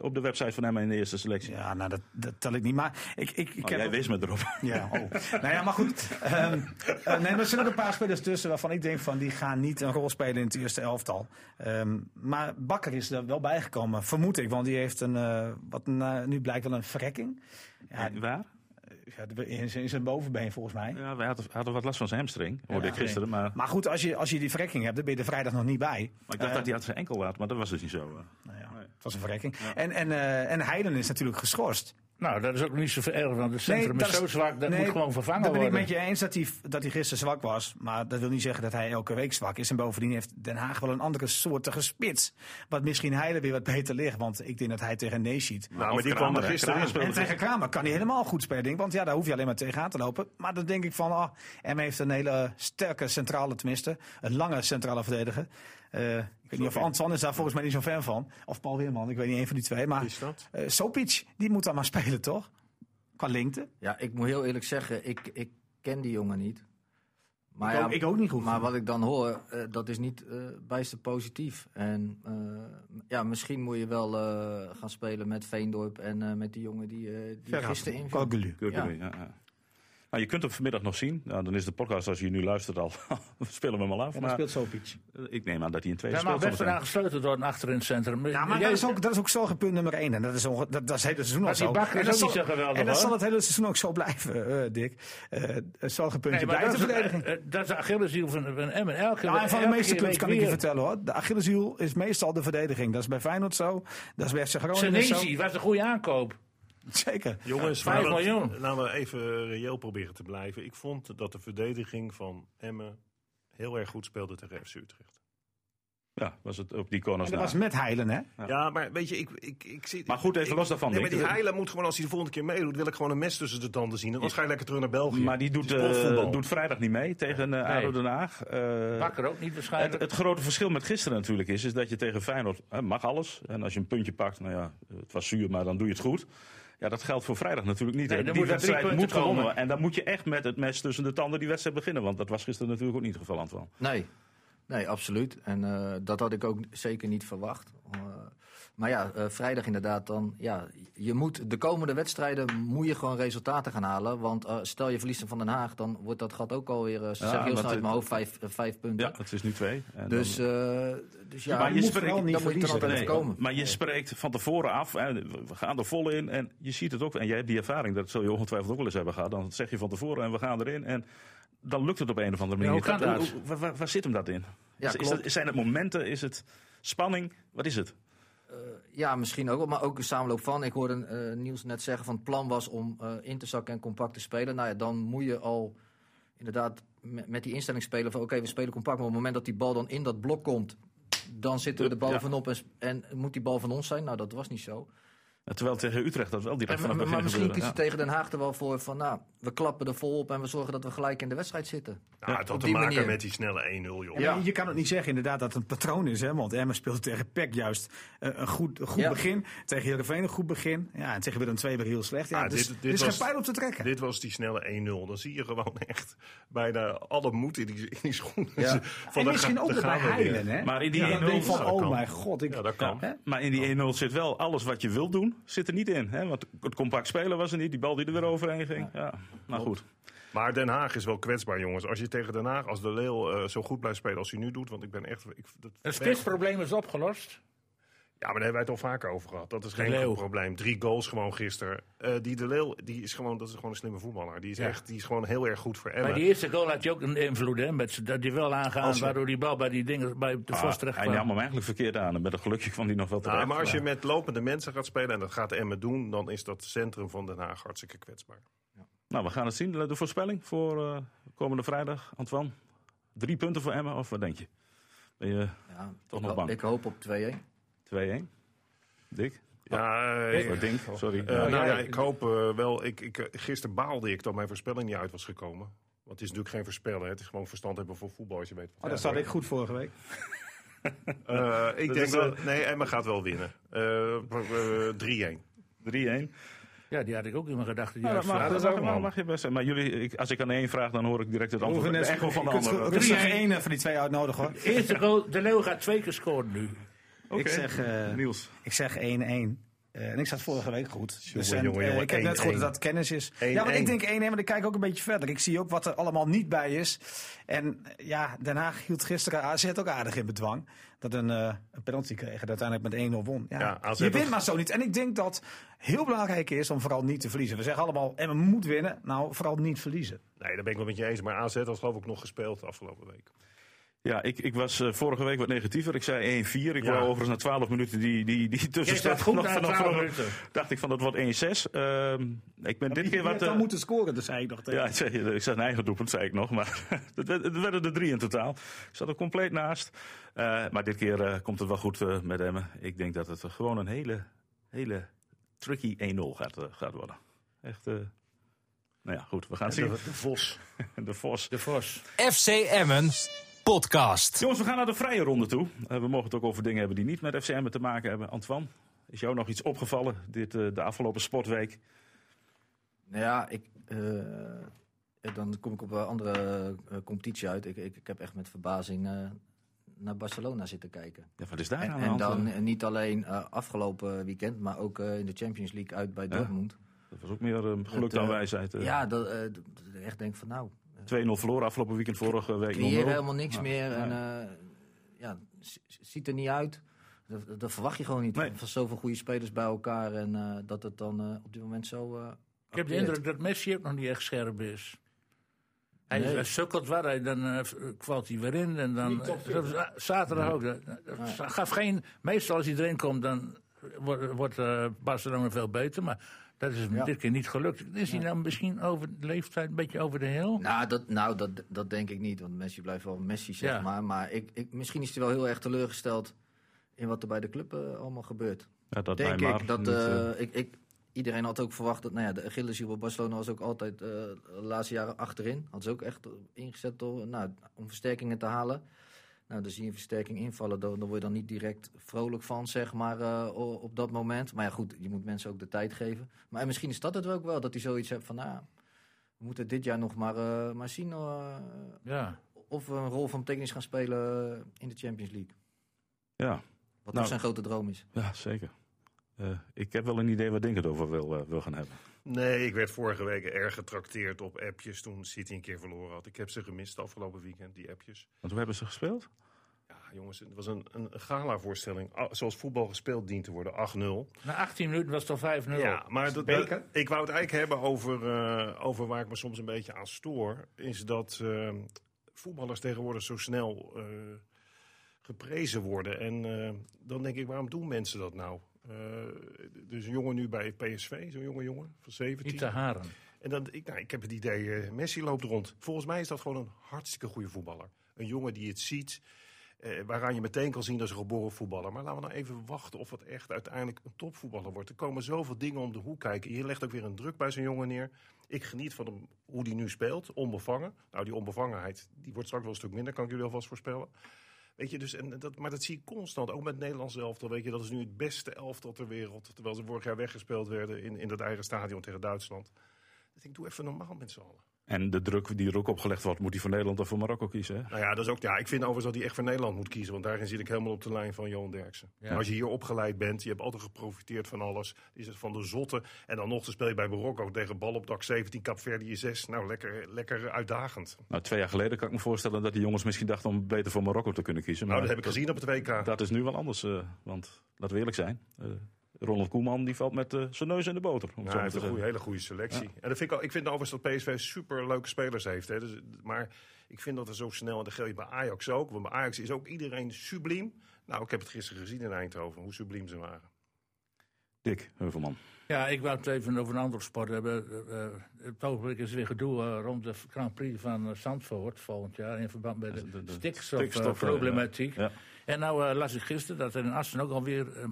Speaker 2: op de website van Emma in de eerste selectie.
Speaker 5: ja, nou dat, dat tel ik niet. Maar ik, ik, ik
Speaker 2: Oh,
Speaker 5: heb
Speaker 2: jij
Speaker 5: ook-
Speaker 2: wees me erop.
Speaker 5: Ja, oh. nou ja, maar goed. Ehm, eh, nee, maar er zijn ook een paar spelers tussen waarvan ik denk van die gaan niet een rol spelen in het eerste elftal. Ehm, maar Bakker is er wel bijgekomen, vermoed ik, want die heeft een, wat nu blijkt wel een Ja,
Speaker 2: Waar?
Speaker 5: ja, in, zijn- bovenbeen volgens mij.
Speaker 2: Ja, wij hadden, hadden wat last van zijn hamstring. Hoorde
Speaker 5: Ja,
Speaker 2: ik gisteren. Maar,
Speaker 5: Maar goed, als je, als je die verrekking hebt, dan ben je er vrijdag nog niet bij.
Speaker 2: maar ik dacht
Speaker 5: Eh,
Speaker 2: dat hij had zijn enkel had. Maar dat was dus niet zo. eh.
Speaker 5: nou ja, het was een verrekking. En, en, eh, en Heiden is natuurlijk geschorst.
Speaker 3: Nou, dat is ook niet zo erg, want het centrum
Speaker 5: dat
Speaker 3: is zo zwak, dat
Speaker 5: nee,
Speaker 3: moet gewoon vervangen
Speaker 5: Dat ben
Speaker 3: worden.
Speaker 5: ik met je eens dat hij, dat hij gisteren zwak was. Maar dat wil niet zeggen dat hij elke week zwak is. En bovendien heeft Den Haag wel een andere soortige spits. Wat misschien Heiden weer wat beter ligt. Want ik denk dat hij tegen Nees ziet.
Speaker 4: Nou, maar die kwam er gisteren in.
Speaker 5: En tegen Kramer kan hij helemaal goed spelen. denk ik. Want ja, daar hoef je alleen maar tegenaan te lopen. Maar dan denk ik van, ah, M heeft een hele sterke centrale, tenminste. Een lange centrale verdediger. Eh, ik weet niet of Antoine is daar volgens mij niet zo fan van. Of Paul Weerman, ik weet niet, een van die twee. Maar eh, Sopic, die moet dan maar spelen, toch? Qua lengte.
Speaker 6: Ja, ik moet heel eerlijk zeggen, ik, ik ken die jongen niet. Maar,
Speaker 5: Ik
Speaker 6: ja,
Speaker 5: ook- ik ook niet goed.
Speaker 6: Maar wat ik dan hoor, eh, dat is niet eh bijster positief. En eh, ja, misschien moet je wel eh, gaan spelen met Veendorp en eh, met die jongen die, eh die gisteren.
Speaker 2: Kurkelu, ja. Ja, Nou, je kunt hem vanmiddag nog zien. Nou, dan is de podcast, als je nu luistert, al. we spelen hem al af.
Speaker 5: Dan
Speaker 2: maar
Speaker 5: speelt Sopic.
Speaker 2: ik neem aan dat hij in twee
Speaker 3: mag
Speaker 2: speelt.
Speaker 3: best
Speaker 2: zometeen.
Speaker 3: vandaag gesloten worden achter in het centrum.
Speaker 5: Ja, maar
Speaker 3: Jij-
Speaker 5: dat is ook, dat is ook zorgenpunt nummer één. En dat is, onge- dat, dat is het hele seizoen al
Speaker 3: Maar
Speaker 5: zo.
Speaker 3: Bakker is
Speaker 5: en dat
Speaker 3: ook niet
Speaker 5: zal-
Speaker 3: zo geweldig,
Speaker 5: En dat zal het hele seizoen ook zo blijven, eh, Dick. Eh het zorgenpuntje
Speaker 3: Nee, maar
Speaker 5: blijft de
Speaker 3: dat, is,
Speaker 5: verdediging.
Speaker 3: eh, dat is de Achilleshiel van, van Emmen. Elke,
Speaker 5: Ja, en van de meeste clubs kan ik je vertellen hoor. De Achilleshiel is meestal de verdediging. Dat is bij Feyenoord zo. Dat is bij FC Groningen zo.
Speaker 3: Senesi was een goede aankoop.
Speaker 5: Zeker.
Speaker 4: Jongens,
Speaker 3: Vijf
Speaker 4: laten we-
Speaker 3: miljoen.
Speaker 4: Laten we even reëel proberen te blijven. Ik vond dat de verdediging van Emmen heel erg goed speelde tegen FC Utrecht.
Speaker 2: Ja, was het op die corners
Speaker 5: En dat was met Heilen, hè?
Speaker 4: Ja, maar weet je, ik, ik, ik zie...
Speaker 2: Maar goed, even
Speaker 4: ik-
Speaker 2: los daarvan,
Speaker 4: Nee, maar die Heilen moet gewoon, als hij de volgende keer meedoet, wil ik gewoon een mes tussen de tanden zien. En dan ga je lekker terug naar België.
Speaker 2: Maar die doet,
Speaker 4: Het
Speaker 2: eh, doet vrijdag niet mee tegen ADO Den Haag. Eh,
Speaker 3: Bakker ook niet
Speaker 2: het,
Speaker 3: waarschijnlijk.
Speaker 2: het grote verschil met gisteren natuurlijk is, is dat je tegen Feyenoord mag alles. En als je een puntje pakt, nou ja, het was zuur, maar dan doe je het goed. Ja, dat geldt voor vrijdag natuurlijk niet.
Speaker 3: Nee,
Speaker 2: die
Speaker 3: moet
Speaker 2: wedstrijd moet gewonnen
Speaker 3: komen.
Speaker 2: worden. En dan moet je echt met het mes tussen de tanden die wedstrijd beginnen. Want dat was gisteren natuurlijk ook niet het geval, Antoine.
Speaker 6: Nee, nee absoluut. En eh, dat had ik ook zeker niet verwacht. Eh, maar ja, eh, vrijdag inderdaad dan. Ja, je moet de komende wedstrijden moet je gewoon resultaten gaan halen. Want eh, stel je verliest van Den Haag, dan wordt dat gat ook alweer, uh, zeg heel snel uit mijn hoofd, vijf, eh, vijf punten.
Speaker 2: Ja, het is nu twee. En
Speaker 6: Dus, eh, dus ja,
Speaker 2: Maar je
Speaker 6: moet
Speaker 2: spreekt-
Speaker 6: niet er
Speaker 5: verliezen.
Speaker 2: Nee, maar je spreekt van tevoren af, we gaan er vol in en je ziet het ook. En jij hebt die ervaring, dat zul je ongetwijfeld ook wel eens hebben gehad. Dan zeg je van tevoren en we gaan erin en dan lukt het op een of andere manier.
Speaker 3: Ja,
Speaker 2: Dat- waar, waar- waar zit hem dat in?
Speaker 6: Ja,
Speaker 2: is, dat, zijn het momenten, is het spanning? Wat is het?
Speaker 6: Ja, misschien ook wel, maar ook een samenloop van. Ik hoorde eh, Niels net zeggen van het plan was om eh, in te zakken en compact te spelen. Nou ja, dan moet je al inderdaad met, die instelling spelen van oké, we spelen compact. Maar op het moment dat die bal dan in dat blok komt, dan zitten we er
Speaker 2: Ja.
Speaker 6: bovenop en, en moet die bal van ons zijn. Nou, dat was niet zo.
Speaker 2: Terwijl tegen Utrecht dat wel direct vanaf
Speaker 6: maar,
Speaker 2: het
Speaker 6: maar
Speaker 2: begin
Speaker 6: misschien kiest je tegen Den Haag er wel voor van nou, we klappen er vol op en we zorgen dat we gelijk in de wedstrijd zitten.
Speaker 4: Ja, het had
Speaker 6: op
Speaker 4: te
Speaker 6: die
Speaker 4: maken
Speaker 6: manier.
Speaker 4: met die snelle 1-0, joh.
Speaker 5: Ja, Je kan ook niet zeggen inderdaad dat het een patroon is. Hè? Want Emmen speelt tegen PEC juist eh, een goed, een goed
Speaker 6: Ja.
Speaker 5: begin. Tegen Heerenveen een goed begin. Ja, en tegen Willem II weer heel slecht. Ja,
Speaker 4: Ah,
Speaker 5: dus,
Speaker 4: dit- dit
Speaker 5: er is
Speaker 4: was-
Speaker 5: geen pijl op te trekken.
Speaker 4: Dit was die snelle 1-0. Dan zie je gewoon echt bijna alle moed in die, in die schoenen.
Speaker 6: Ja.
Speaker 4: Van,
Speaker 5: en misschien
Speaker 4: ga-
Speaker 5: ook bij. Heilen. Hè?
Speaker 2: Maar in die
Speaker 5: Ja, dan
Speaker 2: 1-0
Speaker 5: denk je van,
Speaker 4: dat
Speaker 5: oh mijn god. Ik,
Speaker 4: Ja, dat kan.
Speaker 5: Hè?
Speaker 2: Maar in die 1-0 zit wel alles wat je wilt doen, zit er niet in. Hè? Want het compact spelen was er niet, die bal die er weer overheen ging. Ja, nou goed.
Speaker 4: Maar Den Haag is wel kwetsbaar, jongens. Als je tegen Den Haag, als de Leeuw eh, zo goed blijft spelen als hij nu doet. Want ik ben echt... Ik, dat,
Speaker 3: Het spitsprobleem is opgelost.
Speaker 4: Ja, maar daar hebben wij het al vaker over gehad. Dat is geen
Speaker 3: Leeuw.
Speaker 4: probleem. Drie goals gewoon gisteren. Eh, die De Leeuw, die is gewoon, dat is gewoon een slimme voetballer. Die is,
Speaker 3: Ja.
Speaker 4: echt, die is gewoon heel erg goed voor
Speaker 3: Maar
Speaker 4: Emmen.
Speaker 3: die eerste goal had je ook een invloed, hè? Met, dat die wel aangaan,
Speaker 4: je-
Speaker 3: waardoor die bal bij die dingen bij de
Speaker 2: Ah,
Speaker 3: terecht
Speaker 2: hij
Speaker 3: kwam.
Speaker 2: nam hem eigenlijk verkeerd aan. En met een gelukje kwam hij nog wel terecht.
Speaker 4: Ja, maar als je met lopende mensen gaat spelen, en dat gaat Emmen doen, dan is dat centrum van Den Haag hartstikke kwetsbaar.
Speaker 2: Nou, we gaan het zien. De voorspelling voor eh, komende vrijdag, Antoine. Drie punten voor Emmen, of wat denk je? Ben je
Speaker 6: Ja,
Speaker 2: Toch
Speaker 6: ik,
Speaker 2: nog bang.
Speaker 6: ik hoop op 2-1.
Speaker 2: 2-1? Dick?
Speaker 4: Ja, eh,
Speaker 2: Of Dink, sorry.
Speaker 4: Eh,
Speaker 2: Ja,
Speaker 4: nou
Speaker 2: ja,
Speaker 4: ja, ik hoop eh, wel. Ik, ik, gisteren baalde ik dat mijn voorspelling niet uit was gekomen. Want het is natuurlijk geen voorspellen. Het is gewoon verstand hebben voor voetbal als je weet.
Speaker 5: Oh, dat zat ik goed vorige week.
Speaker 4: Eh, ik
Speaker 2: Dat
Speaker 4: denk
Speaker 2: wel-.
Speaker 4: Nee, Emma gaat wel winnen. Eh, eh, 3-1.
Speaker 2: 3-1.
Speaker 3: Ja, die had ik ook in mijn gedachten. die
Speaker 2: Ja, dat mag, dat mag, mag, mag je best zijn. Maar jullie, ik, als ik aan één vraag, dan hoor ik direct het antwoord. De
Speaker 5: net-
Speaker 2: echo van de
Speaker 5: rustig
Speaker 3: 3-1.
Speaker 5: één van die twee uitnodigen hoor.
Speaker 3: Eerste goal, de Leeuw gaat twee keer scoren nu.
Speaker 5: Ik zeg, eh,
Speaker 2: Niels.
Speaker 5: ik zeg 1-1. Eh, en ik zat vorige week goed. Dus,
Speaker 4: Jongen,
Speaker 5: en,
Speaker 4: jongen,
Speaker 5: eh, ik heb net
Speaker 4: 1-1.
Speaker 5: gehoord dat het kennis is.
Speaker 4: 1-1.
Speaker 5: Ja, maar ik denk 1-1, maar ik kijk ook een beetje verder. Ik zie ook wat er allemaal niet bij is. En ja, Den Haag hield gisteren AZ ook aardig in bedwang. Dat een, een penalty kreeg en uiteindelijk met 1-0 won. Ja, je wint maar zo niet. En ik denk dat heel belangrijk is om vooral niet te verliezen. We zeggen allemaal, en we moeten winnen. Nou, vooral niet verliezen.
Speaker 4: Nee, daar ben ik wel met je eens. Maar AZ had geloof ik nog gespeeld afgelopen week.
Speaker 2: Ja, ik, ik was eh, vorige week wat negatiever. Ik zei 1-4. Ik
Speaker 4: Ja.
Speaker 2: wou overigens na 12 minuten die, die, die tussenstand
Speaker 3: goed
Speaker 2: nog
Speaker 3: na
Speaker 2: vanaf
Speaker 3: 12
Speaker 2: vroeger.
Speaker 3: minuten.
Speaker 2: Dacht ik van dat wordt 1-6. Ehm, ik ben dit keer wat...
Speaker 5: dan
Speaker 2: eh,
Speaker 5: moeten scoren, dat zei ik nog tegen.
Speaker 2: Ja, ik zei, ik zei een eigen doelpunt, zei ik nog. Maar het werd- het werden er drie in totaal. Ik zat er compleet naast. Eh, maar dit keer eh, komt het wel goed eh, met Emmen. Ik denk dat het gewoon een hele, hele tricky 1-0 gaat, eh, gaat worden. Echt, eh, nou ja, goed. We gaan zien.
Speaker 4: De, de Vos.
Speaker 2: De Vos.
Speaker 3: De Vos.
Speaker 1: FC Emmen podcast.
Speaker 2: Jongens, we gaan naar de vrije ronde toe. Eh, we mogen het ook over dingen hebben die niet met FC Emmen te maken hebben. Antoine, is jou nog iets opgevallen dit, eh, de afgelopen sportweek?
Speaker 6: Nou ja, ik, eh, dan kom ik op een andere eh, competitie uit. Ik, ik, ik heb echt met verbazing eh, naar Barcelona zitten kijken.
Speaker 2: Ja, wat is daar
Speaker 6: En,
Speaker 2: aan de
Speaker 6: en dan niet alleen eh, afgelopen weekend, maar ook eh, in de Champions League uit bij Dortmund.
Speaker 2: Dat was ook meer eh, geluk dan wijsheid.
Speaker 6: Ja, dat, eh, echt denk van nou,
Speaker 2: 2-0 verloren afgelopen weekend, vorige week 0-0.
Speaker 6: creëren helemaal niks
Speaker 2: Ja.
Speaker 6: meer. En,
Speaker 2: Ja.
Speaker 6: eh, ja, ziet er niet uit. Dat, dat verwacht je gewoon niet.
Speaker 2: Nee.
Speaker 6: Van zoveel goede spelers bij elkaar. En eh, dat het dan eh, op dit moment zo. eh,
Speaker 3: Ik heb de indruk dat Messi ook nog niet echt scherp is. Hij,
Speaker 6: Nee.
Speaker 3: sukkelt waar, hij, dan eh, valt hij weer in. En dan, zaterdag ook. Dat, dat gaf geen, meestal als hij erin komt, dan wordt, wordt eh, Barcelona veel beter. Maar dat is
Speaker 6: Ja.
Speaker 3: dit keer niet gelukt. Is hij nou misschien over de leeftijd een beetje over de heel?
Speaker 6: Nou, dat, nou dat, dat denk ik niet. Want Messi blijft wel Messi, zeg
Speaker 3: Ja.
Speaker 6: maar. Maar ik, ik, misschien is hij wel heel erg teleurgesteld in wat er bij de club eh, allemaal gebeurt.
Speaker 2: Ja, dat
Speaker 6: denk ik. Dat,
Speaker 2: niet,
Speaker 6: eh,
Speaker 2: eh,
Speaker 6: ik, ik, iedereen had ook verwacht dat nou ja, de Achilleshiel bij Barcelona was ook altijd eh, de laatste jaren achterin. Had ze ook echt ingezet door, nou, om versterkingen te halen. Nou, dan zie je een versterking invallen, dan, word je dan niet direct vrolijk van, zeg maar, eh, op dat moment. Maar ja, goed, je moet mensen ook de tijd geven. Maar misschien is dat het ook wel, dat hij zoiets heeft van, nou, we moeten dit jaar nog maar, eh, maar zien eh,
Speaker 3: Ja.
Speaker 6: of we een rol van betekenis gaan spelen in de Champions League.
Speaker 2: ja.
Speaker 6: Wat
Speaker 2: Nou.
Speaker 6: ook zijn grote droom is.
Speaker 2: ja, zeker. Eh, ik heb wel een idee waar Dink het over wil, eh, wil gaan hebben.
Speaker 4: Nee, ik werd vorige week erg getrakteerd op appjes toen City een keer verloren had. Ik heb ze gemist afgelopen weekend, die appjes.
Speaker 2: Want hoe hebben ze gespeeld?
Speaker 4: Ja, jongens, het was een, een gala-voorstelling. Ah, Zoals voetbal gespeeld dient te worden, 8-0.
Speaker 3: Na 18 minuten was het al 5-0.
Speaker 4: Ja, maar dat, ik wou het eigenlijk hebben over, eh, over waar ik me soms een beetje aan stoor. Is dat voetballers tegenwoordig zo snel eh, geprezen worden. En eh, dan denk ik, waarom doen mensen dat nou? Eh, dus een jongen nu bij PSV, zo'n jonge jongen van 17.
Speaker 3: Niet te haren.
Speaker 4: En dan, ik, nou, ik heb het idee, eh, Messi loopt rond. Volgens mij is dat gewoon een hartstikke goede voetballer. Een jongen die het ziet, eh, waaraan je meteen kan zien dat een geboren voetballer. Maar laten we nou even wachten of het echt uiteindelijk een topvoetballer wordt. Er komen zoveel dingen om de hoek kijken. Je legt ook weer een druk bij zo'n jongen neer. Ik geniet van hem, hoe die nu speelt, onbevangen. Nou, die onbevangenheid, die wordt straks wel een stuk minder, kan ik jullie alvast voorspellen. Weet je, dus, en dat, maar dat zie ik constant, ook met het Nederlands elftal. Weet je, dat is nu het beste elftal ter wereld. Terwijl ze vorig jaar weggespeeld werden in, in dat eigen stadion tegen Duitsland. Ik doe even normaal met z'n allen.
Speaker 2: En de druk die er ook opgelegd wordt, moet hij voor Nederland of voor Marokko kiezen. Hè?
Speaker 4: Nou ja, dat is ook, ja, ik vind overigens dat hij echt voor Nederland moet kiezen. Want daarin zit ik helemaal op de lijn van Johan Derksen.
Speaker 3: Ja.
Speaker 4: Als je hier opgeleid bent, je hebt altijd geprofiteerd van alles. Is het van de zotte. En dan nog te speel je bij Marokko tegen bal op dak 17, Capverdië 6. Nou, lekker, lekker uitdagend.
Speaker 2: Nou, twee jaar geleden kan ik me voorstellen dat die jongens misschien dachten om beter voor Marokko te kunnen kiezen.
Speaker 4: Nou,
Speaker 2: Maar
Speaker 4: dat heb ik gezien op het WK.
Speaker 2: dat is nu wel anders. eh, want laten we eerlijk zijn. eh, Ronald Koeman die valt met eh, zijn neus in de boter. Om zo
Speaker 4: hij heeft een hele goede selectie. En dat vind ik, al, ik vind overigens dat PSV super leuke spelers heeft. Hè. Dus, maar ik vind dat er zo snel, en dat geldt bij Ajax ook. Want bij Ajax is ook iedereen subliem. Nou, ik heb het gisteren gezien in Eindhoven, hoe subliem ze waren.
Speaker 2: Dick Heuvelman.
Speaker 3: Ja, ik wou het even over een andere sport hebben. Eh, eh, het ogenblik is weer gedoe rond de Grand Prix van Zandvoort volgend jaar in verband met de,
Speaker 2: De- de
Speaker 3: stikstofproblematiek.
Speaker 2: Ja.
Speaker 3: En nou las ik gisteren dat er in Assen ook alweer eh,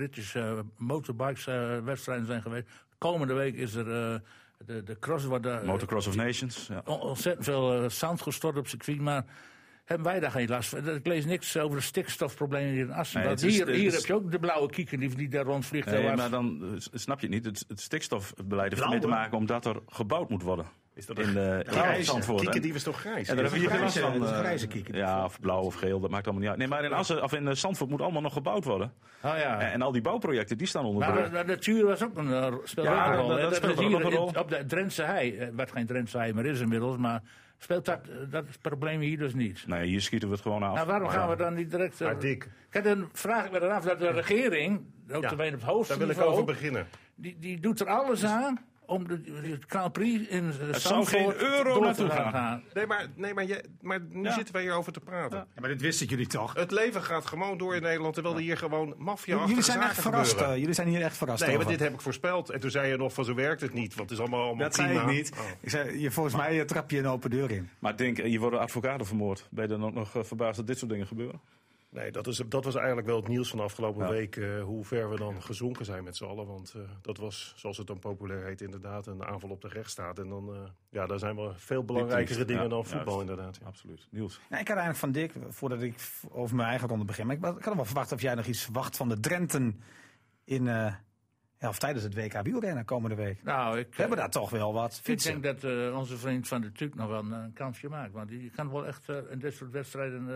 Speaker 3: Britische motorbikes eh, wedstrijden zijn geweest. Komende week is er eh, de, de cross eh,
Speaker 2: Motocross of Nations. Ja.
Speaker 3: on- ontzettend veel zand gestort op circuit, maar hebben wij daar geen last van? Ik lees niks over de stikstofproblemen hier in Assen.
Speaker 2: Nee, is-
Speaker 3: hier
Speaker 2: het
Speaker 3: hier
Speaker 2: is-
Speaker 3: heb je ook de blauwe kieken die, die daar rondvliegt.
Speaker 2: Nee, maar dan snap je het niet. Het, het stikstofbeleid heeft ermee te maken omdat er gebouwd moet worden.
Speaker 4: Is dat
Speaker 2: in,
Speaker 4: een
Speaker 5: grijze.
Speaker 2: Zandvoort. hè?
Speaker 4: Kiekendief is toch grijs?
Speaker 2: En daar hebben we last
Speaker 5: grijze-
Speaker 2: van.
Speaker 5: een
Speaker 2: eh,
Speaker 5: grijze kikker.
Speaker 2: Ja, of blauw of geel, dat maakt allemaal niet uit. Nee, maar in, Assen, of in eh, Zandvoort moet allemaal nog gebouwd worden.
Speaker 3: Oh ja.
Speaker 2: En, en al die bouwprojecten, die staan onder
Speaker 3: Maar
Speaker 2: druk.
Speaker 3: de, de natuur was ook een, eh, speelt
Speaker 2: Ja,
Speaker 3: ook een rol.
Speaker 2: dat-
Speaker 3: hè.
Speaker 2: dat
Speaker 3: is
Speaker 2: speelt
Speaker 3: hier
Speaker 2: ook een
Speaker 3: in-
Speaker 2: rol.
Speaker 3: Op de Drentse hei, wat geen Drentse hei meer is inmiddels, maar speelt dat, dat probleem hier dus niet.
Speaker 2: Nee, hier schieten we het gewoon af.
Speaker 3: Nou, waarom gaan we dan niet direct...
Speaker 4: Maar Dick,
Speaker 3: Kijk, dan vraag ik me dan af dat de regering, ook
Speaker 4: Ja,
Speaker 3: op het hoogste
Speaker 4: daar wil ik over beginnen.
Speaker 3: die, die doet er alles aan om de, Grand Prix in
Speaker 2: zou
Speaker 3: Zandvoort
Speaker 2: geen euro naartoe
Speaker 3: te
Speaker 2: gaan.
Speaker 3: gaan.
Speaker 4: Nee, maar, nee, maar, je, maar nu
Speaker 2: Ja.
Speaker 4: zitten wij hierover te praten.
Speaker 5: Ja, maar dit wisten jullie toch?
Speaker 4: Het leven gaat gewoon door in Nederland, terwijl er hier gewoon maffia
Speaker 5: jullie zijn echt verrast. eh, jullie zijn hier echt verrast
Speaker 4: Nee,
Speaker 5: over.
Speaker 4: maar dit heb ik voorspeld. En toen zei je nog van zo werkt het niet, want het is allemaal, allemaal
Speaker 5: Dat zei ik niet.
Speaker 4: Oh.
Speaker 5: Ik zei, je, volgens mij eh, trap je een open deur in.
Speaker 2: Maar denk, je worden advocaten vermoord. Ben je dan ook nog eh, verbaasd dat dit soort dingen gebeuren?
Speaker 4: Nee, dat, is, dat was eigenlijk wel het nieuws van de afgelopen
Speaker 2: Ja.
Speaker 4: week. eh, hoe ver we dan gezonken zijn met z'n allen. Want eh, dat was, zoals het dan populair heet, inderdaad een aanval op de rechtsstaat. En dan, eh, ja, daar zijn wel veel belangrijkere dingen
Speaker 2: Ja,
Speaker 4: dan voetbal
Speaker 2: juist.
Speaker 4: inderdaad. Ja.
Speaker 2: Absoluut. Niels.
Speaker 5: Ja, ik had eigenlijk van Dick, voordat ik over mijn eigen ronde begin, maar ik, had wel verwacht of jij nog iets verwacht van de Drenten in, eh, ja, of tijdens het WK wielrennen komende week.
Speaker 3: Nou, ik,
Speaker 5: We hebben daar toch wel wat
Speaker 3: ik denk dat eh, onze vriend Van de Tuuk nog wel een, kansje maakt. Want die kan wel echt eh, in dit soort wedstrijden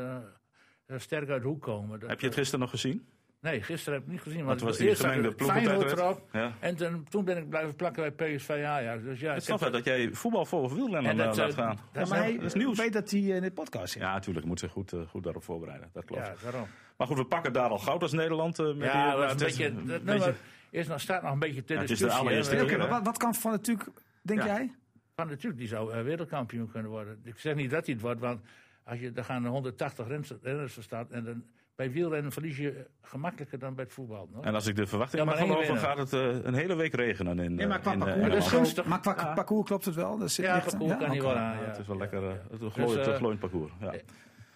Speaker 3: sterk uit de hoek komen. Dat,
Speaker 2: Heb je het gisteren nog gezien?
Speaker 3: Nee, gisteren heb ik niet gezien.
Speaker 2: Want het was die gemengde
Speaker 3: erop.
Speaker 2: Ja.
Speaker 3: En toen, toen ben ik blijven plakken bij PSV Ajax. Dus ja,
Speaker 2: Het
Speaker 3: ik
Speaker 2: is toch dat jij voetbal voor wielrennen
Speaker 3: En dat,
Speaker 2: eh, laat
Speaker 3: eh,
Speaker 2: gaan.
Speaker 3: dat
Speaker 5: Ja,
Speaker 3: is
Speaker 5: maar hij
Speaker 2: dat is nieuws.
Speaker 5: weet dat hij in de podcast zit.
Speaker 2: Ja, natuurlijk moet ze goed, eh, goed daarop voorbereiden. Dat klopt.
Speaker 3: Ja, daarom.
Speaker 2: Maar goed, we pakken daar al goud als Nederland. eh, met die,
Speaker 3: Ja,
Speaker 2: eh,
Speaker 3: maar een
Speaker 2: het is
Speaker 3: beetje,
Speaker 2: een
Speaker 3: dat
Speaker 2: beetje-
Speaker 3: nummer is nog, staat nog een beetje
Speaker 2: Ja, het is de allereerste keer,
Speaker 5: wat, wat kan Van natuurlijk, denk
Speaker 2: Ja.
Speaker 5: jij?
Speaker 3: Van natuurlijk, die zou eh, wereldkampioen kunnen worden. Ik zeg niet dat hij het wordt, want als je, er gaan 180 renners, van start. En dan, bij wielrennen verlies je gemakkelijker dan bij het voetbal.
Speaker 2: En als ik de verwachting
Speaker 3: Ja, maar
Speaker 2: mag geloven, gaat het eh, een hele week regenen in,
Speaker 5: Nee, maar
Speaker 2: eh,
Speaker 5: qua
Speaker 2: in, eh,
Speaker 5: parcours,
Speaker 3: is gunstig.
Speaker 5: Maar qua
Speaker 3: Ja.
Speaker 5: parcours klopt het wel? Dat zit
Speaker 3: Ja,
Speaker 5: licht-
Speaker 3: parcours kan
Speaker 5: oké.
Speaker 3: hij wel aan.
Speaker 2: Ja, het is wel lekker, het
Speaker 3: Dus,
Speaker 2: glooiend,
Speaker 3: eh,
Speaker 2: glooiend parcours. Ja.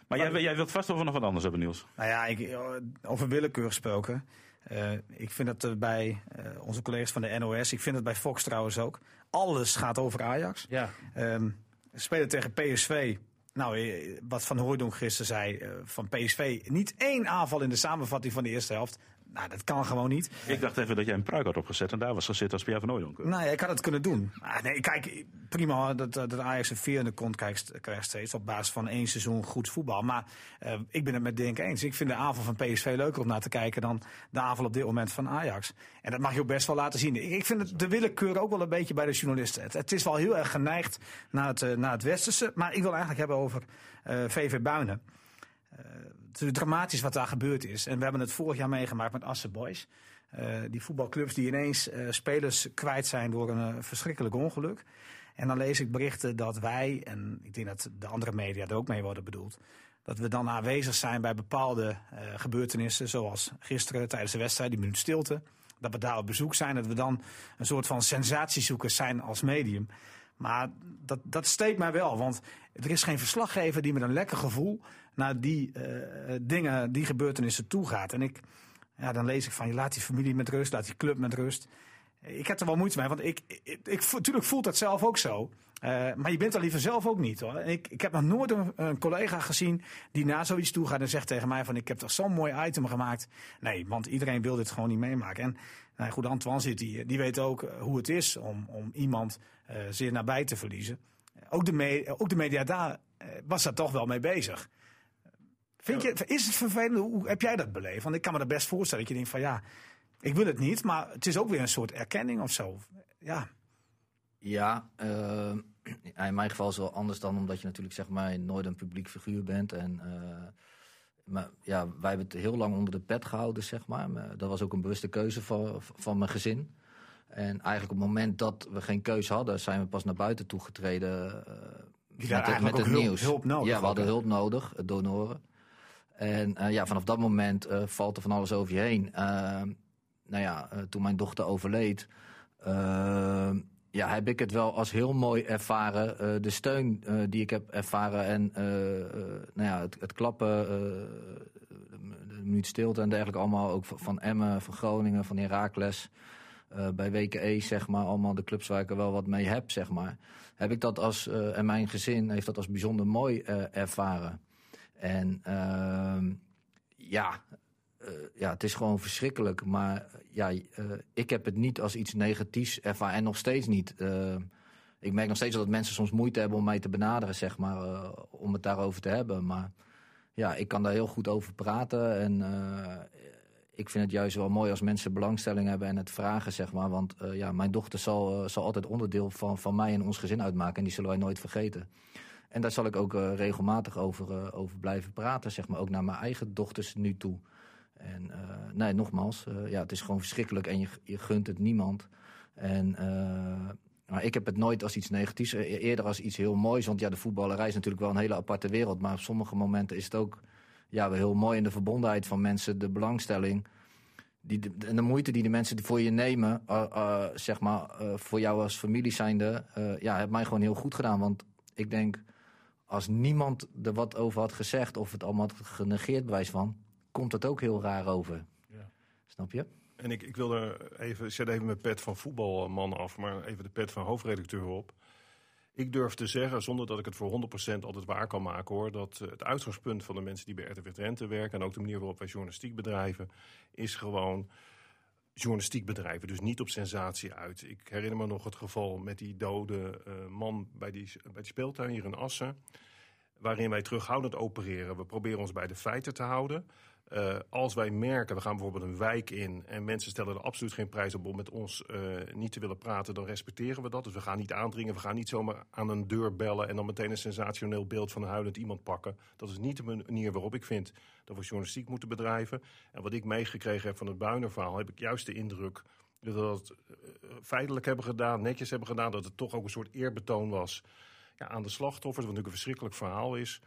Speaker 2: Maar jij, jij wilt vast over nog wat anders hebben, Niels.
Speaker 5: Nou ja, ik, over willekeur gesproken. Eh, ik vind dat bij eh, onze collega's van de NOS, ik vind het bij Fox trouwens ook. Alles gaat over Ajax.
Speaker 3: Ja,
Speaker 5: Ehm spelen tegen PSV. Nou, eh, wat Van Hooijdonk gisteren zei eh, van PSV. Niet één aanval in de samenvatting van de eerste helft. Nou, dat kan gewoon niet.
Speaker 2: Ik dacht even dat jij een pruik had opgezet en daar was gezet als Pierre van Ooydonk.
Speaker 5: Nou ja, ik had het kunnen doen. Ah, nee, kijk, prima dat, dat Ajax een vierde kont krijgt, krijgt steeds op basis van één seizoen goed voetbal. Maar eh, ik ben het met Dink eens. Ik vind de aanval van PSV leuker om naar te kijken dan de aanval op dit moment van Ajax. En dat mag je ook best wel laten zien. Ik, vind het, de willekeur ook wel een beetje bij de journalisten. Het, het is wel heel erg geneigd naar het, eh, naar het westerse. Maar ik wil eigenlijk hebben over eh, VV Buinen. Eh, is dramatisch wat daar gebeurd is. En we hebben het vorig jaar meegemaakt met Asse Boys. Eh, die voetbalclubs die ineens eh, spelers kwijt zijn door een eh, verschrikkelijk ongeluk. En dan lees ik berichten dat wij, en ik denk dat de andere media er ook mee worden bedoeld, dat we dan aanwezig zijn bij bepaalde gebeurtenissen, zoals gisteren tijdens de wedstrijd, die minuut stilte. Dat we daar op bezoek zijn, dat we dan een soort van sensatiezoekers zijn als medium. Maar dat, dat steekt mij wel, want er is geen verslaggever die met een lekker gevoel naar die eh, dingen, die gebeurtenissen toe gaat. En ik, ja, dan lees ik van je laat die familie met rust, laat die club met rust. Ik heb er wel moeite mee, want ik, ik, ik, natuurlijk voelt dat zelf ook zo. Eh, maar je bent er liever zelf ook niet hoor. Ik, ik heb nog nooit een, collega gezien die na zoiets toe gaat en zegt tegen mij van ik heb toch zo'n mooi item gemaakt. Nee, want iedereen wil dit gewoon niet meemaken. En nou goed, Antoine zit hier, die weet ook eh, hoe het is om, om iemand eh, zeer nabij te verliezen. Ook de, ook de media daar was daar toch wel mee bezig. Vind je, is het vervelend? Hoe heb jij dat beleefd? Want ik kan me er best voorstellen dat je denkt van ja, ik wil het niet, maar het is ook weer een soort erkenning of zo. Ja,
Speaker 6: Ja, eh, in mijn geval is het wel anders dan omdat je natuurlijk zeg maar nooit een publiek figuur bent. En, eh, maar ja, wij hebben het heel lang onder de pet gehouden, zeg maar. Dat was ook een bewuste keuze van, van mijn gezin. En eigenlijk op het moment dat we geen keuze hadden, zijn we pas naar buiten toegetreden. eh
Speaker 5: Die daar eigenlijk ook hulp- hulp nodig
Speaker 6: Ja, we hadden hulp nodig, het donoren. En eh, ja, vanaf dat moment eh, valt er van alles over je heen. Eh, nou ja, eh, toen mijn dochter overleed, eh, ja, heb ik het wel als heel mooi ervaren. de steun die ik heb ervaren en nou ja, het, het klappen, de, minuut stilte en dergelijke, allemaal ook van, Emmen, van Groningen, van Heracles. eh, bij WKE, zeg maar, allemaal de clubs waar ik er wel wat mee heb, zeg maar. Heb ik dat als, en mijn gezin heeft dat als bijzonder mooi ervaren. En ehm, ja, eh, ja, het is gewoon verschrikkelijk. Maar ja, eh, ik heb het niet als iets negatiefs ervaren. En nog steeds niet. Eh, ik merk nog steeds dat mensen soms moeite hebben om mij te benaderen, zeg maar. om het daarover te hebben. Maar ja, ik kan daar heel goed over praten. En ik vind het juist wel mooi als mensen belangstelling hebben en het vragen, zeg maar. Want ja, mijn dochter zal, zal altijd onderdeel van, van mij en ons gezin uitmaken. En die zullen wij nooit vergeten. En daar zal ik ook eh, regelmatig over, eh, over blijven praten, zeg maar. Ook naar mijn eigen dochters nu toe. En eh, nee, nogmaals, ja, het is gewoon verschrikkelijk en je, je gunt het niemand. En maar ik heb het nooit als iets negatiefs, eh, eerder als iets heel moois. Want ja, de voetballerij is natuurlijk wel een hele aparte wereld. Maar op sommige momenten is het ook ja, wel heel mooi in de verbondenheid van mensen, de belangstelling. Die, de, en de moeite die de mensen voor je nemen, zeg maar, voor jou als familie zijnde, ja, heeft mij gewoon heel goed gedaan. Want ik denk, als niemand er wat over had gezegd of het allemaal had genegeerd, bewijs van, komt het ook heel raar over.
Speaker 3: Ja.
Speaker 6: Snap je?
Speaker 4: En ik, ik wil er even, ik zet even mijn pet van voetbalman af, maar even de pet van hoofdredacteur op. Ik durf te zeggen, zonder dat ik het voor 100% altijd waar kan maken hoor, dat het uitgangspunt van de mensen die bij RTV Drenthe werken en ook de manier waarop wij journalistiek bedrijven, is gewoon journalistiek bedrijven. Dus niet op sensatie uit. Ik herinner me nog het geval met die dode eh, man bij die, bij die speeltuin hier in Assen. Waarin wij terughoudend opereren. We proberen ons bij de feiten te houden. Eh, als wij merken, we gaan bijvoorbeeld een wijk in en mensen stellen er absoluut geen prijs op om met ons eh, niet te willen praten, dan respecteren we dat. Dus we gaan niet aandringen, we gaan niet zomaar aan een deur bellen en dan meteen een sensationeel beeld van een huilend iemand pakken. Dat is niet de manier waarop ik vind dat we journalistiek moeten bedrijven. En wat ik meegekregen heb van het Buinerverhaal, heb ik juist de indruk dat we dat eh, feitelijk hebben gedaan, netjes hebben gedaan, dat het toch ook een soort eerbetoon was ja, aan de slachtoffers, wat natuurlijk een verschrikkelijk verhaal is.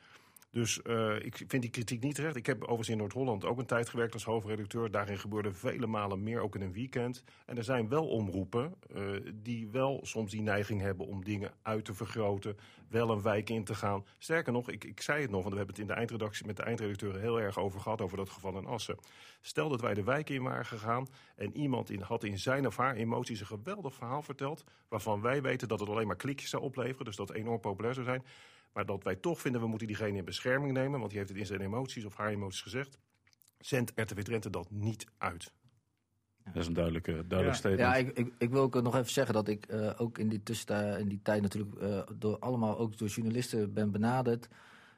Speaker 4: Dus uh, ik vind die kritiek niet terecht. Ik heb overigens in Noord-Holland ook een tijd gewerkt als hoofdredacteur. Daarin gebeurde vele malen meer, ook in een weekend. En er zijn wel omroepen uh, die wel soms die neiging hebben om dingen uit te vergroten. Wel een wijk in te gaan. Sterker nog, ik, ik zei het nog, want we hebben het in de eindredactie met de eindredacteur heel erg over gehad, over dat geval in Assen. Stel dat wij de wijk in waren gegaan en iemand in, had in zijn of haar emoties een geweldig verhaal verteld. Waarvan wij weten dat het alleen maar klikjes zou opleveren. Dus dat enorm populair zou zijn. Maar dat wij toch vinden, we moeten diegene in bescherming nemen. Want die heeft het in zijn emoties of haar emoties gezegd. Zendt RTW Drenthe dat niet uit.
Speaker 2: Dat is een duidelijke, duidelijk
Speaker 3: Ja.
Speaker 2: statement.
Speaker 6: Ja, ik, ik, ik wil ook nog even zeggen dat ik eh, ook in die tussentijd, in die tijd natuurlijk eh, door allemaal ook door journalisten ben benaderd.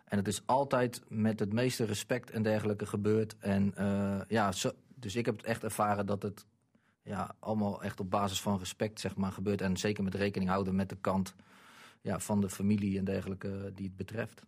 Speaker 6: En het is altijd met het meeste respect en dergelijke gebeurd. En eh, ja, zo, dus ik heb het echt ervaren dat het ja, allemaal echt op basis van respect zeg maar, gebeurt. En zeker met rekening houden met de kant ja, van de familie en dergelijke die het betreft.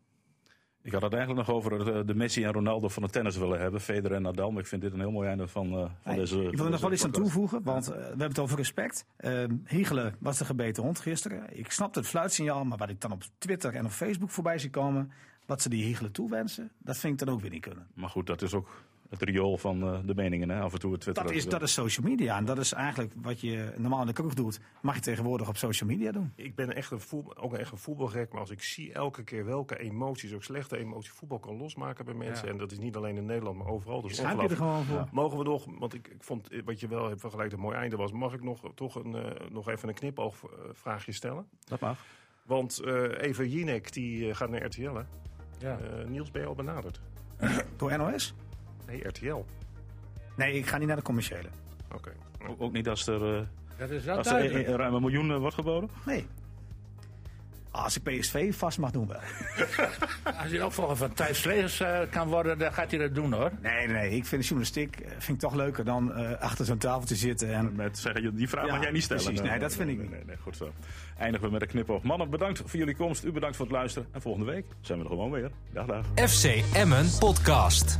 Speaker 2: Ik had het eigenlijk nog over de, de Messi en Ronaldo van het tennis willen hebben. Federer en Nadal. Maar ik vind dit een heel mooi einde van, eh, van deze
Speaker 5: ik wil er nog wel iets aan toevoegen, want eh, we hebben het over respect. Ehm Hiegelen was de gebeten hond gisteren. Ik snapte het fluitsignaal, maar wat ik dan op Twitter en op Facebook voorbij zie komen... wat ze die Hiegelen toewensen, dat vind ik dan ook weer niet kunnen.
Speaker 2: Maar goed, dat is ook het riool van eh, de meningen. Hè? Af en toe het Twitter.
Speaker 5: Dat is, dat is social media en dat is eigenlijk wat je normaal in de kroeg doet... mag je tegenwoordig op social media doen.
Speaker 4: Ik ben echt een voetbal, ook echt een voetbalgek, maar als ik zie elke keer welke emoties, ook slechte emoties, voetbal kan losmaken bij mensen. En dat is niet alleen in Nederland, maar overal. Dus
Speaker 5: Schaam je er gewoon voor?
Speaker 4: Mogen we nog, want ik, ik vond wat je wel hebt vergelijkt een mooi einde was, mag ik nog, toch een, eh, nog even een knipoogvraagje stellen?
Speaker 2: Dat mag.
Speaker 4: Want eh Eva Jinek die gaat naar RTL. Hè?
Speaker 3: Ja.
Speaker 4: Eh, Niels, ben je al benaderd?
Speaker 5: Door NOS?
Speaker 4: Nee, RTL.
Speaker 5: Nee, ik ga niet naar de commerciële.
Speaker 4: Oké.
Speaker 2: Ook, ook niet als er, eh,
Speaker 3: Dat is wel
Speaker 2: als er
Speaker 3: duidelijk.
Speaker 2: ruim een miljoen eh, wordt geboden.
Speaker 5: Nee. Als ik PSV vast mag doen wel.
Speaker 3: Als je opvolger van Thijs Slegers eh, kan worden, dan gaat hij dat doen hoor.
Speaker 5: Nee, nee, nee. Ik vind journalistiek eh, vind ik toch leuker dan eh, achter zo'n tafel te zitten. En
Speaker 2: Met zeggen, die vraag
Speaker 5: Ja,
Speaker 2: mag jij niet stellen.
Speaker 5: precies. Nee, dat vind ik
Speaker 2: nee,
Speaker 5: niet.
Speaker 2: Nee, nee, goed zo. Eindigen we met een knipoog. Mannen, bedankt voor jullie komst. U bedankt voor het luisteren. En volgende week zijn we er gewoon weer. Dag, dag.
Speaker 1: FC Emmen Podcast.